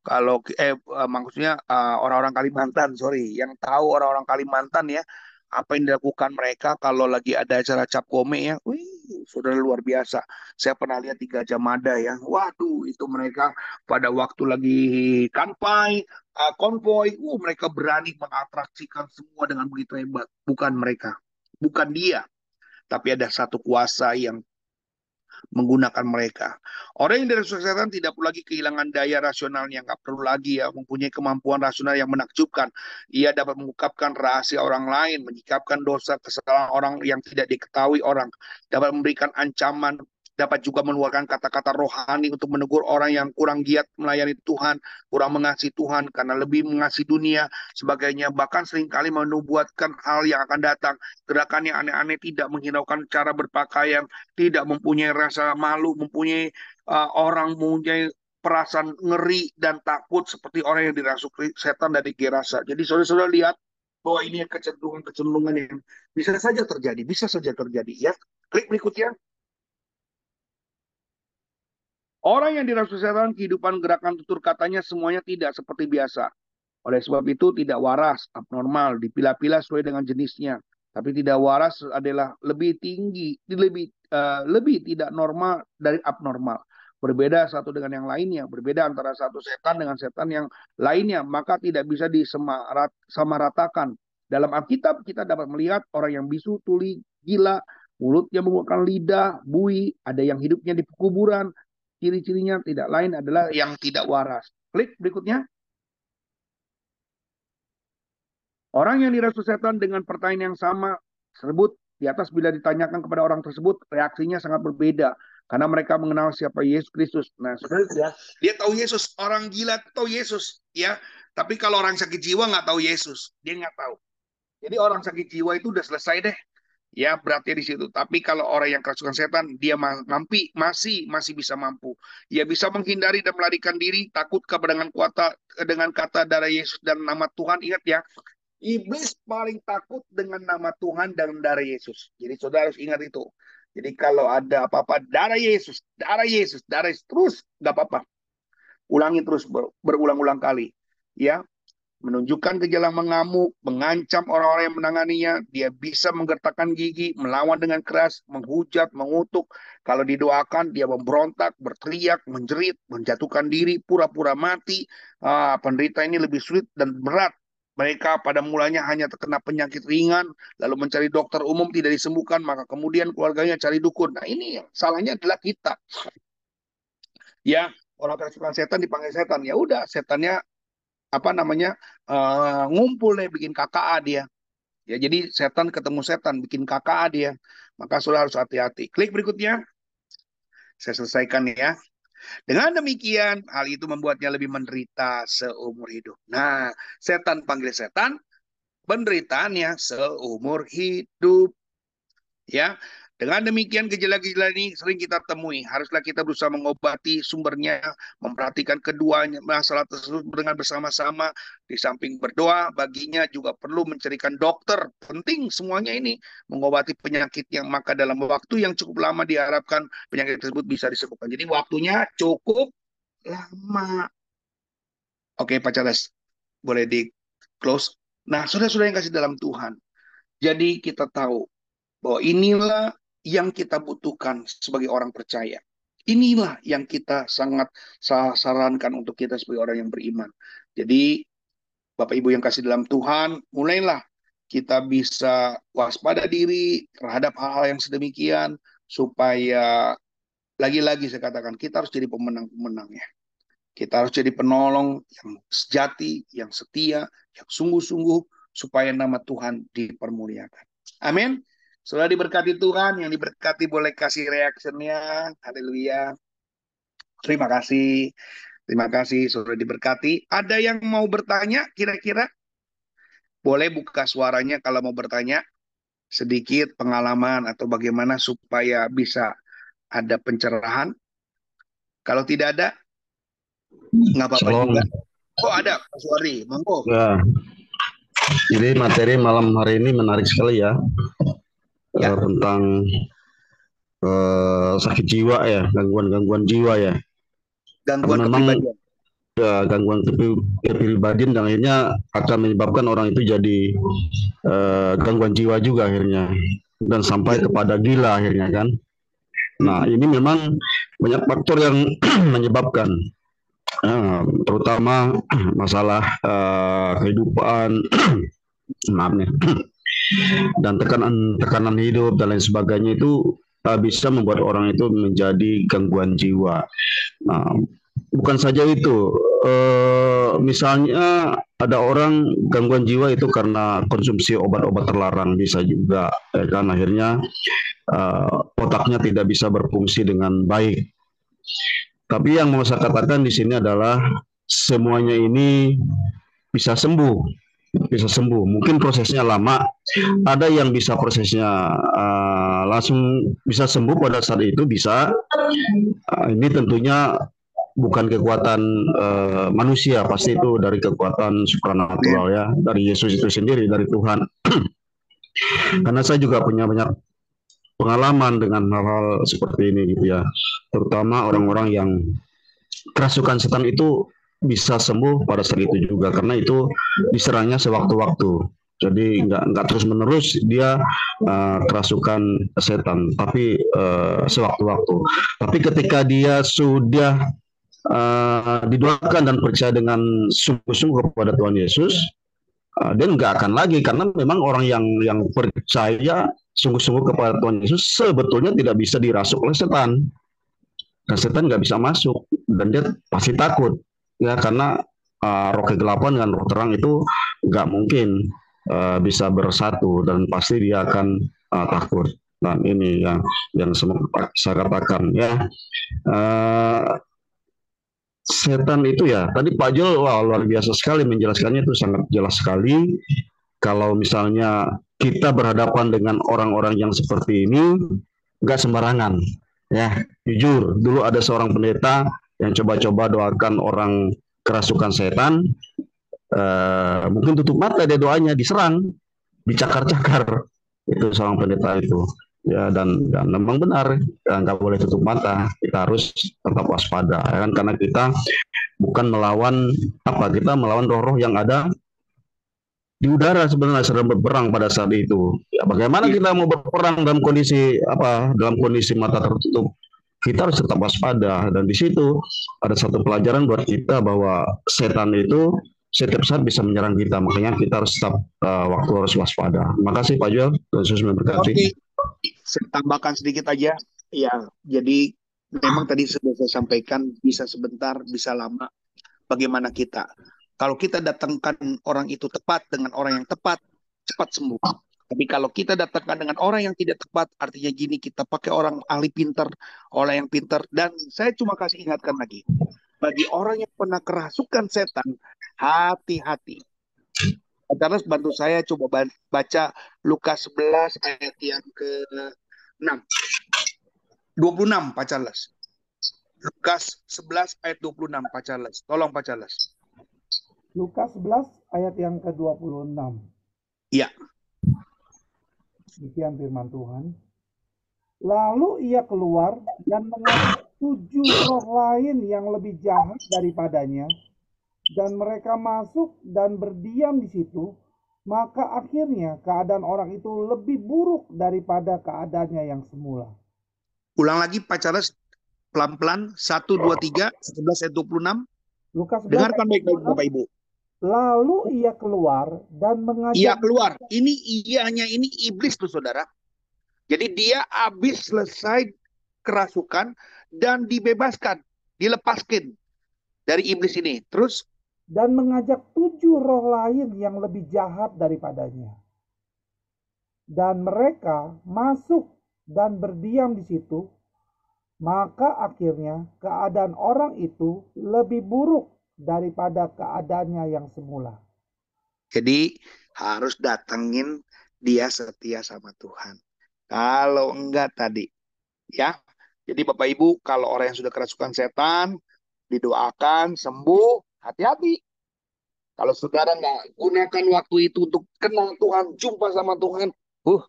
S1: Kalau eh uh, maksudnya uh, orang-orang Kalimantan, sorry, yang tahu orang-orang Kalimantan ya, apa yang dilakukan mereka kalau lagi ada acara cap gome ya, wih, sudah luar biasa. Saya pernah lihat di Gajah Mada ya, waduh, itu mereka pada waktu lagi kanpai, uh, konvoy, uh, mereka berani mengatraksikan semua dengan begitu hebat. Bukan mereka, bukan dia, tapi ada satu kuasa yang menggunakan mereka. Orang yang dirasuki setan tidak perlu lagi kehilangan daya rasionalnya, nggak perlu lagi ya mempunyai kemampuan rasional yang menakjubkan. Ia dapat mengungkapkan rahasia orang lain, menyikapkan dosa kesalahan orang yang tidak diketahui orang, dapat memberikan ancaman dapat juga mengeluarkan kata-kata rohani untuk menegur orang yang kurang giat melayani Tuhan, kurang mengasihi Tuhan karena lebih mengasihi dunia, sebagainya. Bahkan sering kali menubuatkan hal yang akan datang. Gerakan yang aneh-aneh tidak menghiraukan cara berpakaian, tidak mempunyai rasa malu, mempunyai uh, orang mempunyai perasaan ngeri dan takut seperti orang yang dirasuki setan dari gerasa. Jadi saudara-saudara lihat bahwa ini kecenderungan-kecenderungan yang bisa saja terjadi, bisa saja terjadi ya. Klik berikutnya. Orang yang dirasuki setan kehidupan gerakan tutur katanya semuanya tidak seperti biasa. Oleh sebab itu tidak waras, abnormal, dipilah-pilah sesuai dengan jenisnya. Tapi tidak waras adalah lebih tinggi, lebih uh, lebih tidak normal dari abnormal. Berbeda satu dengan yang lainnya, berbeda antara satu setan dengan setan yang lainnya, maka tidak bisa disamaratakan. Dalam Alkitab kita dapat melihat orang yang bisu, tuli, gila, mulutnya menggunakan lidah, bui, ada yang hidupnya di kuburan, Ciri-cirinya tidak lain adalah yang tidak waras. Klik berikutnya. Orang yang dirasuki setan dengan pertanyaan yang sama tersebut di atas bila ditanyakan kepada orang tersebut reaksinya sangat berbeda karena mereka mengenal siapa Yesus Kristus. Nah, saudara ya, dia tahu Yesus, orang gila tahu Yesus, ya. Tapi kalau orang sakit jiwa nggak tahu Yesus, dia nggak tahu. Jadi orang sakit jiwa itu udah selesai deh ya berarti di situ. Tapi kalau orang yang kerasukan setan, dia mampi masih masih bisa mampu. Ia bisa menghindari dan melarikan diri takut kepada dengan kuasa dengan kata darah Yesus dan nama Tuhan. Ingat ya, iblis paling takut dengan nama Tuhan dan darah Yesus. Jadi saudara harus ingat itu. Jadi kalau ada apa-apa darah Yesus, darah Yesus, darah Yesus terus nggak apa-apa. Ulangi terus berulang-ulang kali. Ya, menunjukkan gejala mengamuk, mengancam orang-orang yang menanganinya, dia bisa menggertakkan gigi, melawan dengan keras, menghujat, mengutuk. Kalau didoakan, dia memberontak, berteriak, menjerit, menjatuhkan diri, pura-pura mati. Ah, penderita ini lebih sulit dan berat. Mereka pada mulanya hanya terkena penyakit ringan, lalu mencari dokter umum tidak disembuhkan, maka kemudian keluarganya cari dukun. Nah ini salahnya adalah kita. Ya, orang kerasukan setan dipanggil setan. Ya udah, setannya apa namanya uh, ngumpul nih bikin KKA dia. Ya jadi setan ketemu setan bikin KKA dia. Maka sudah harus hati-hati. Klik berikutnya. Saya selesaikan ya. Dengan demikian, hal itu membuatnya lebih menderita seumur hidup. Nah, setan panggil setan, penderitaannya seumur hidup. Ya, dengan demikian gejala-gejala ini sering kita temui. Haruslah kita berusaha mengobati sumbernya, memperhatikan keduanya masalah tersebut dengan bersama-sama. Di samping berdoa, baginya juga perlu mencarikan dokter. Penting semuanya ini mengobati penyakit yang maka dalam waktu yang cukup lama diharapkan penyakit tersebut bisa disembuhkan. Jadi waktunya cukup lama. Oke Pak Charles, boleh di close. Nah, saudara-saudara yang kasih dalam Tuhan. Jadi kita tahu bahwa inilah yang kita butuhkan sebagai orang percaya. Inilah yang kita sangat sarankan untuk kita sebagai orang yang beriman. Jadi Bapak Ibu yang kasih dalam Tuhan, mulailah kita bisa waspada diri terhadap hal-hal yang sedemikian supaya lagi-lagi saya katakan kita harus jadi pemenang-pemenang ya. Kita harus jadi penolong yang sejati, yang setia, yang sungguh-sungguh supaya nama Tuhan dipermuliakan. Amin. Sudah diberkati Tuhan, yang diberkati boleh kasih reactionnya. Haleluya. Terima kasih. Terima kasih sudah diberkati. Ada yang mau bertanya kira-kira? Boleh buka suaranya kalau mau bertanya. Sedikit pengalaman atau bagaimana supaya bisa ada pencerahan. Kalau tidak ada, nggak apa-apa juga. Oh ada, sorry, monggo. Ya.
S3: Jadi materi malam hari ini menarik sekali ya ya. tentang uh, sakit jiwa ya, gangguan-gangguan jiwa ya.
S1: Gangguan
S3: memang ya, gangguan kepribadian dan akhirnya akan menyebabkan orang itu jadi uh, gangguan jiwa juga akhirnya dan sampai kepada gila akhirnya kan. Nah ini memang banyak faktor yang menyebabkan uh, terutama masalah uh, kehidupan maaf nih dan tekanan tekanan hidup dan lain sebagainya itu uh, bisa membuat orang itu menjadi gangguan jiwa. Nah, bukan saja itu, uh, misalnya ada orang gangguan jiwa itu karena konsumsi obat-obat terlarang bisa juga, ya kan akhirnya uh, otaknya tidak bisa berfungsi dengan baik. Tapi yang mau saya katakan di sini adalah semuanya ini bisa sembuh bisa sembuh. Mungkin prosesnya lama, ada yang bisa prosesnya uh, langsung bisa sembuh pada saat itu bisa. Uh, ini tentunya bukan kekuatan uh, manusia, pasti itu dari kekuatan supranatural ya, dari Yesus itu sendiri, dari Tuhan. Karena saya juga punya banyak pengalaman dengan hal-hal seperti ini gitu ya, terutama orang-orang yang kerasukan setan itu bisa sembuh pada saat itu juga karena itu diserangnya sewaktu-waktu. Jadi nggak nggak terus menerus dia uh, kerasukan setan, tapi uh, sewaktu-waktu. Tapi ketika dia sudah uh, didoakan dan percaya dengan sungguh-sungguh kepada Tuhan Yesus, uh, dia nggak akan lagi karena memang orang yang yang percaya sungguh-sungguh kepada Tuhan Yesus sebetulnya tidak bisa dirasuk oleh setan. Dan setan nggak bisa masuk dan dia pasti takut ya karena uh, roh kegelapan dengan roh terang itu nggak mungkin uh, bisa bersatu dan pasti dia akan uh, takut. Dan ini yang yang saya katakan ya. Uh, setan itu ya tadi Pak Jul wah luar biasa sekali menjelaskannya itu sangat jelas sekali. Kalau misalnya kita berhadapan dengan orang-orang yang seperti ini nggak sembarangan ya. Jujur dulu ada seorang pendeta yang coba-coba doakan orang kerasukan setan, uh, mungkin tutup mata dia doanya diserang, dicakar-cakar. Itu seorang pendeta itu. Ya dan dan memang benar dan nggak boleh tutup mata. Kita harus tetap waspada ya kan? Karena kita bukan melawan apa kita melawan roh-roh yang ada di udara sebenarnya sedang berperang pada saat itu. Ya bagaimana iya. kita mau berperang dalam kondisi apa dalam kondisi mata tertutup kita harus tetap waspada dan di situ ada satu pelajaran buat kita bahwa setan itu setiap saat bisa menyerang kita makanya kita harus tetap uh, waktu harus waspada. Terima kasih Pak Joel, Yesus memberkati. Oke,
S1: saya tambahkan sedikit aja. Ya, jadi memang tadi sudah saya sampaikan bisa sebentar, bisa lama. Bagaimana kita? Kalau kita datangkan orang itu tepat dengan orang yang tepat, cepat sembuh. Tapi kalau kita datangkan dengan orang yang tidak tepat, artinya gini kita pakai orang ahli pinter, orang yang pinter. Dan saya cuma kasih ingatkan lagi, bagi orang yang pernah kerasukan setan, hati-hati. Charles bantu saya coba baca Lukas 11 ayat yang ke-6. 26 Pak Charles. Lukas 11 ayat 26 Pak Charles. Tolong Pak Charles.
S2: Lukas 11 ayat yang ke-26.
S1: Iya.
S2: Demikian firman Tuhan. Lalu ia keluar dan mengajak tujuh roh lain yang lebih jahat daripadanya. Dan mereka masuk dan berdiam di situ. Maka akhirnya keadaan orang itu lebih buruk daripada keadaannya yang semula.
S1: Ulang lagi Pak Charles pelan-pelan. 1, 2, 3, 11 ayat 26. Lukas Dengarkan baik-baik Bapak Ibu.
S2: Lalu ia keluar dan mengajak.
S1: Ia keluar. Ini ianya ini iblis tuh saudara. Jadi dia habis selesai kerasukan dan dibebaskan, dilepaskan dari iblis ini. Terus
S2: dan mengajak tujuh roh lain yang lebih jahat daripadanya. Dan mereka masuk dan berdiam di situ, maka akhirnya keadaan orang itu lebih buruk daripada keadaannya yang semula.
S1: Jadi harus datengin dia setia sama Tuhan. Kalau enggak tadi, ya. Jadi Bapak Ibu, kalau orang yang sudah kerasukan setan, didoakan sembuh, hati-hati. Kalau saudara nggak gunakan waktu itu untuk kenal Tuhan, jumpa sama Tuhan, uh,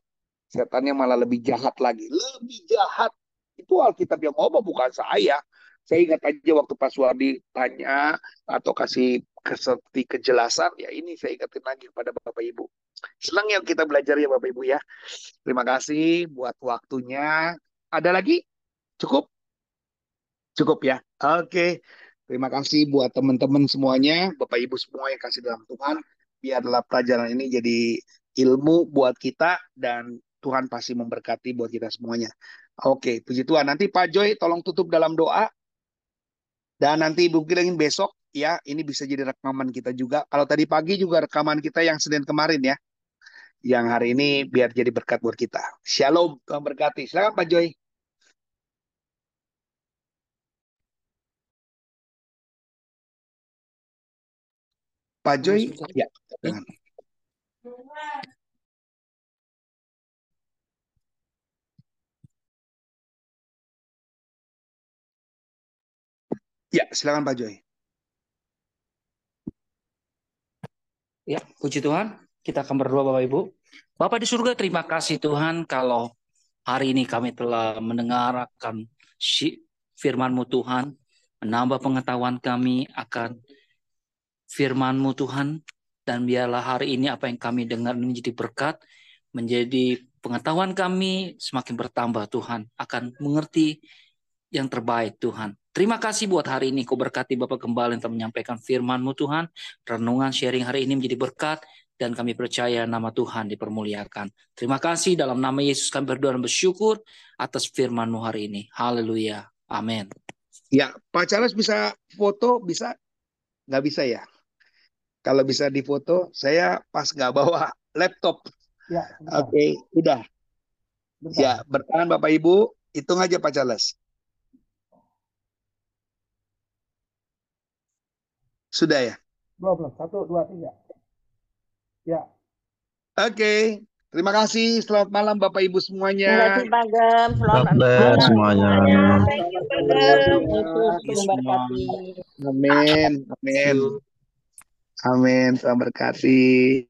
S1: setannya malah lebih jahat lagi, lebih jahat Itu Alkitab yang ngomong bukan saya. Saya ingat aja waktu Pak Suwardi tanya atau kasih seperti kejelasan, ya ini saya ingatin lagi kepada Bapak Ibu. Senang ya kita belajar ya Bapak Ibu ya. Terima kasih buat waktunya. Ada lagi? Cukup? Cukup ya. Oke. Terima kasih buat teman-teman semuanya, Bapak Ibu semua yang kasih dalam Tuhan. Biarlah pelajaran ini jadi ilmu buat kita dan Tuhan pasti memberkati buat kita semuanya. Oke, puji Tuhan. Nanti Pak Joy tolong tutup dalam doa. Dan nanti Ibu Kilengin besok ya, ini bisa jadi rekaman kita juga. Kalau tadi pagi juga rekaman kita yang Senin kemarin ya. Yang hari ini biar jadi berkat buat kita. Shalom, Tuhan berkati. Silakan Pak Joy. Pak Joy, ya. Ya, silakan Pak Joy.
S4: Ya, puji Tuhan. Kita akan berdoa Bapak Ibu. Bapak di surga, terima kasih Tuhan kalau hari ini kami telah mendengarkan firman-Mu Tuhan, menambah pengetahuan kami akan firman-Mu Tuhan, dan biarlah hari ini apa yang kami dengar menjadi berkat, menjadi pengetahuan kami semakin bertambah Tuhan, akan mengerti yang terbaik Tuhan. Terima kasih buat hari ini. Kau berkati Bapak kembali untuk menyampaikan firman-Mu Tuhan. Renungan sharing hari ini menjadi berkat dan kami percaya nama Tuhan dipermuliakan. Terima kasih dalam nama Yesus kami berdoa dan bersyukur atas firman-Mu hari ini. Haleluya. Amin.
S1: Ya, Pak Charles bisa foto, bisa? Nggak bisa ya? Kalau bisa difoto, saya pas nggak bawa laptop. Ya, Oke, okay, udah. Bentar. Ya, bertahan Bapak Ibu. Hitung aja Pak Charles. Sudah ya?
S2: Belum, belum. Satu, dua, tiga. Ya.
S1: Oke. Okay. Terima kasih. Selamat malam Bapak Ibu semuanya.
S5: Terima kasih Pak Gem. Selamat
S3: malam semuanya.
S5: Thank you Pak Gem.
S1: Amin. Amin. Amin. Tuhan berkati.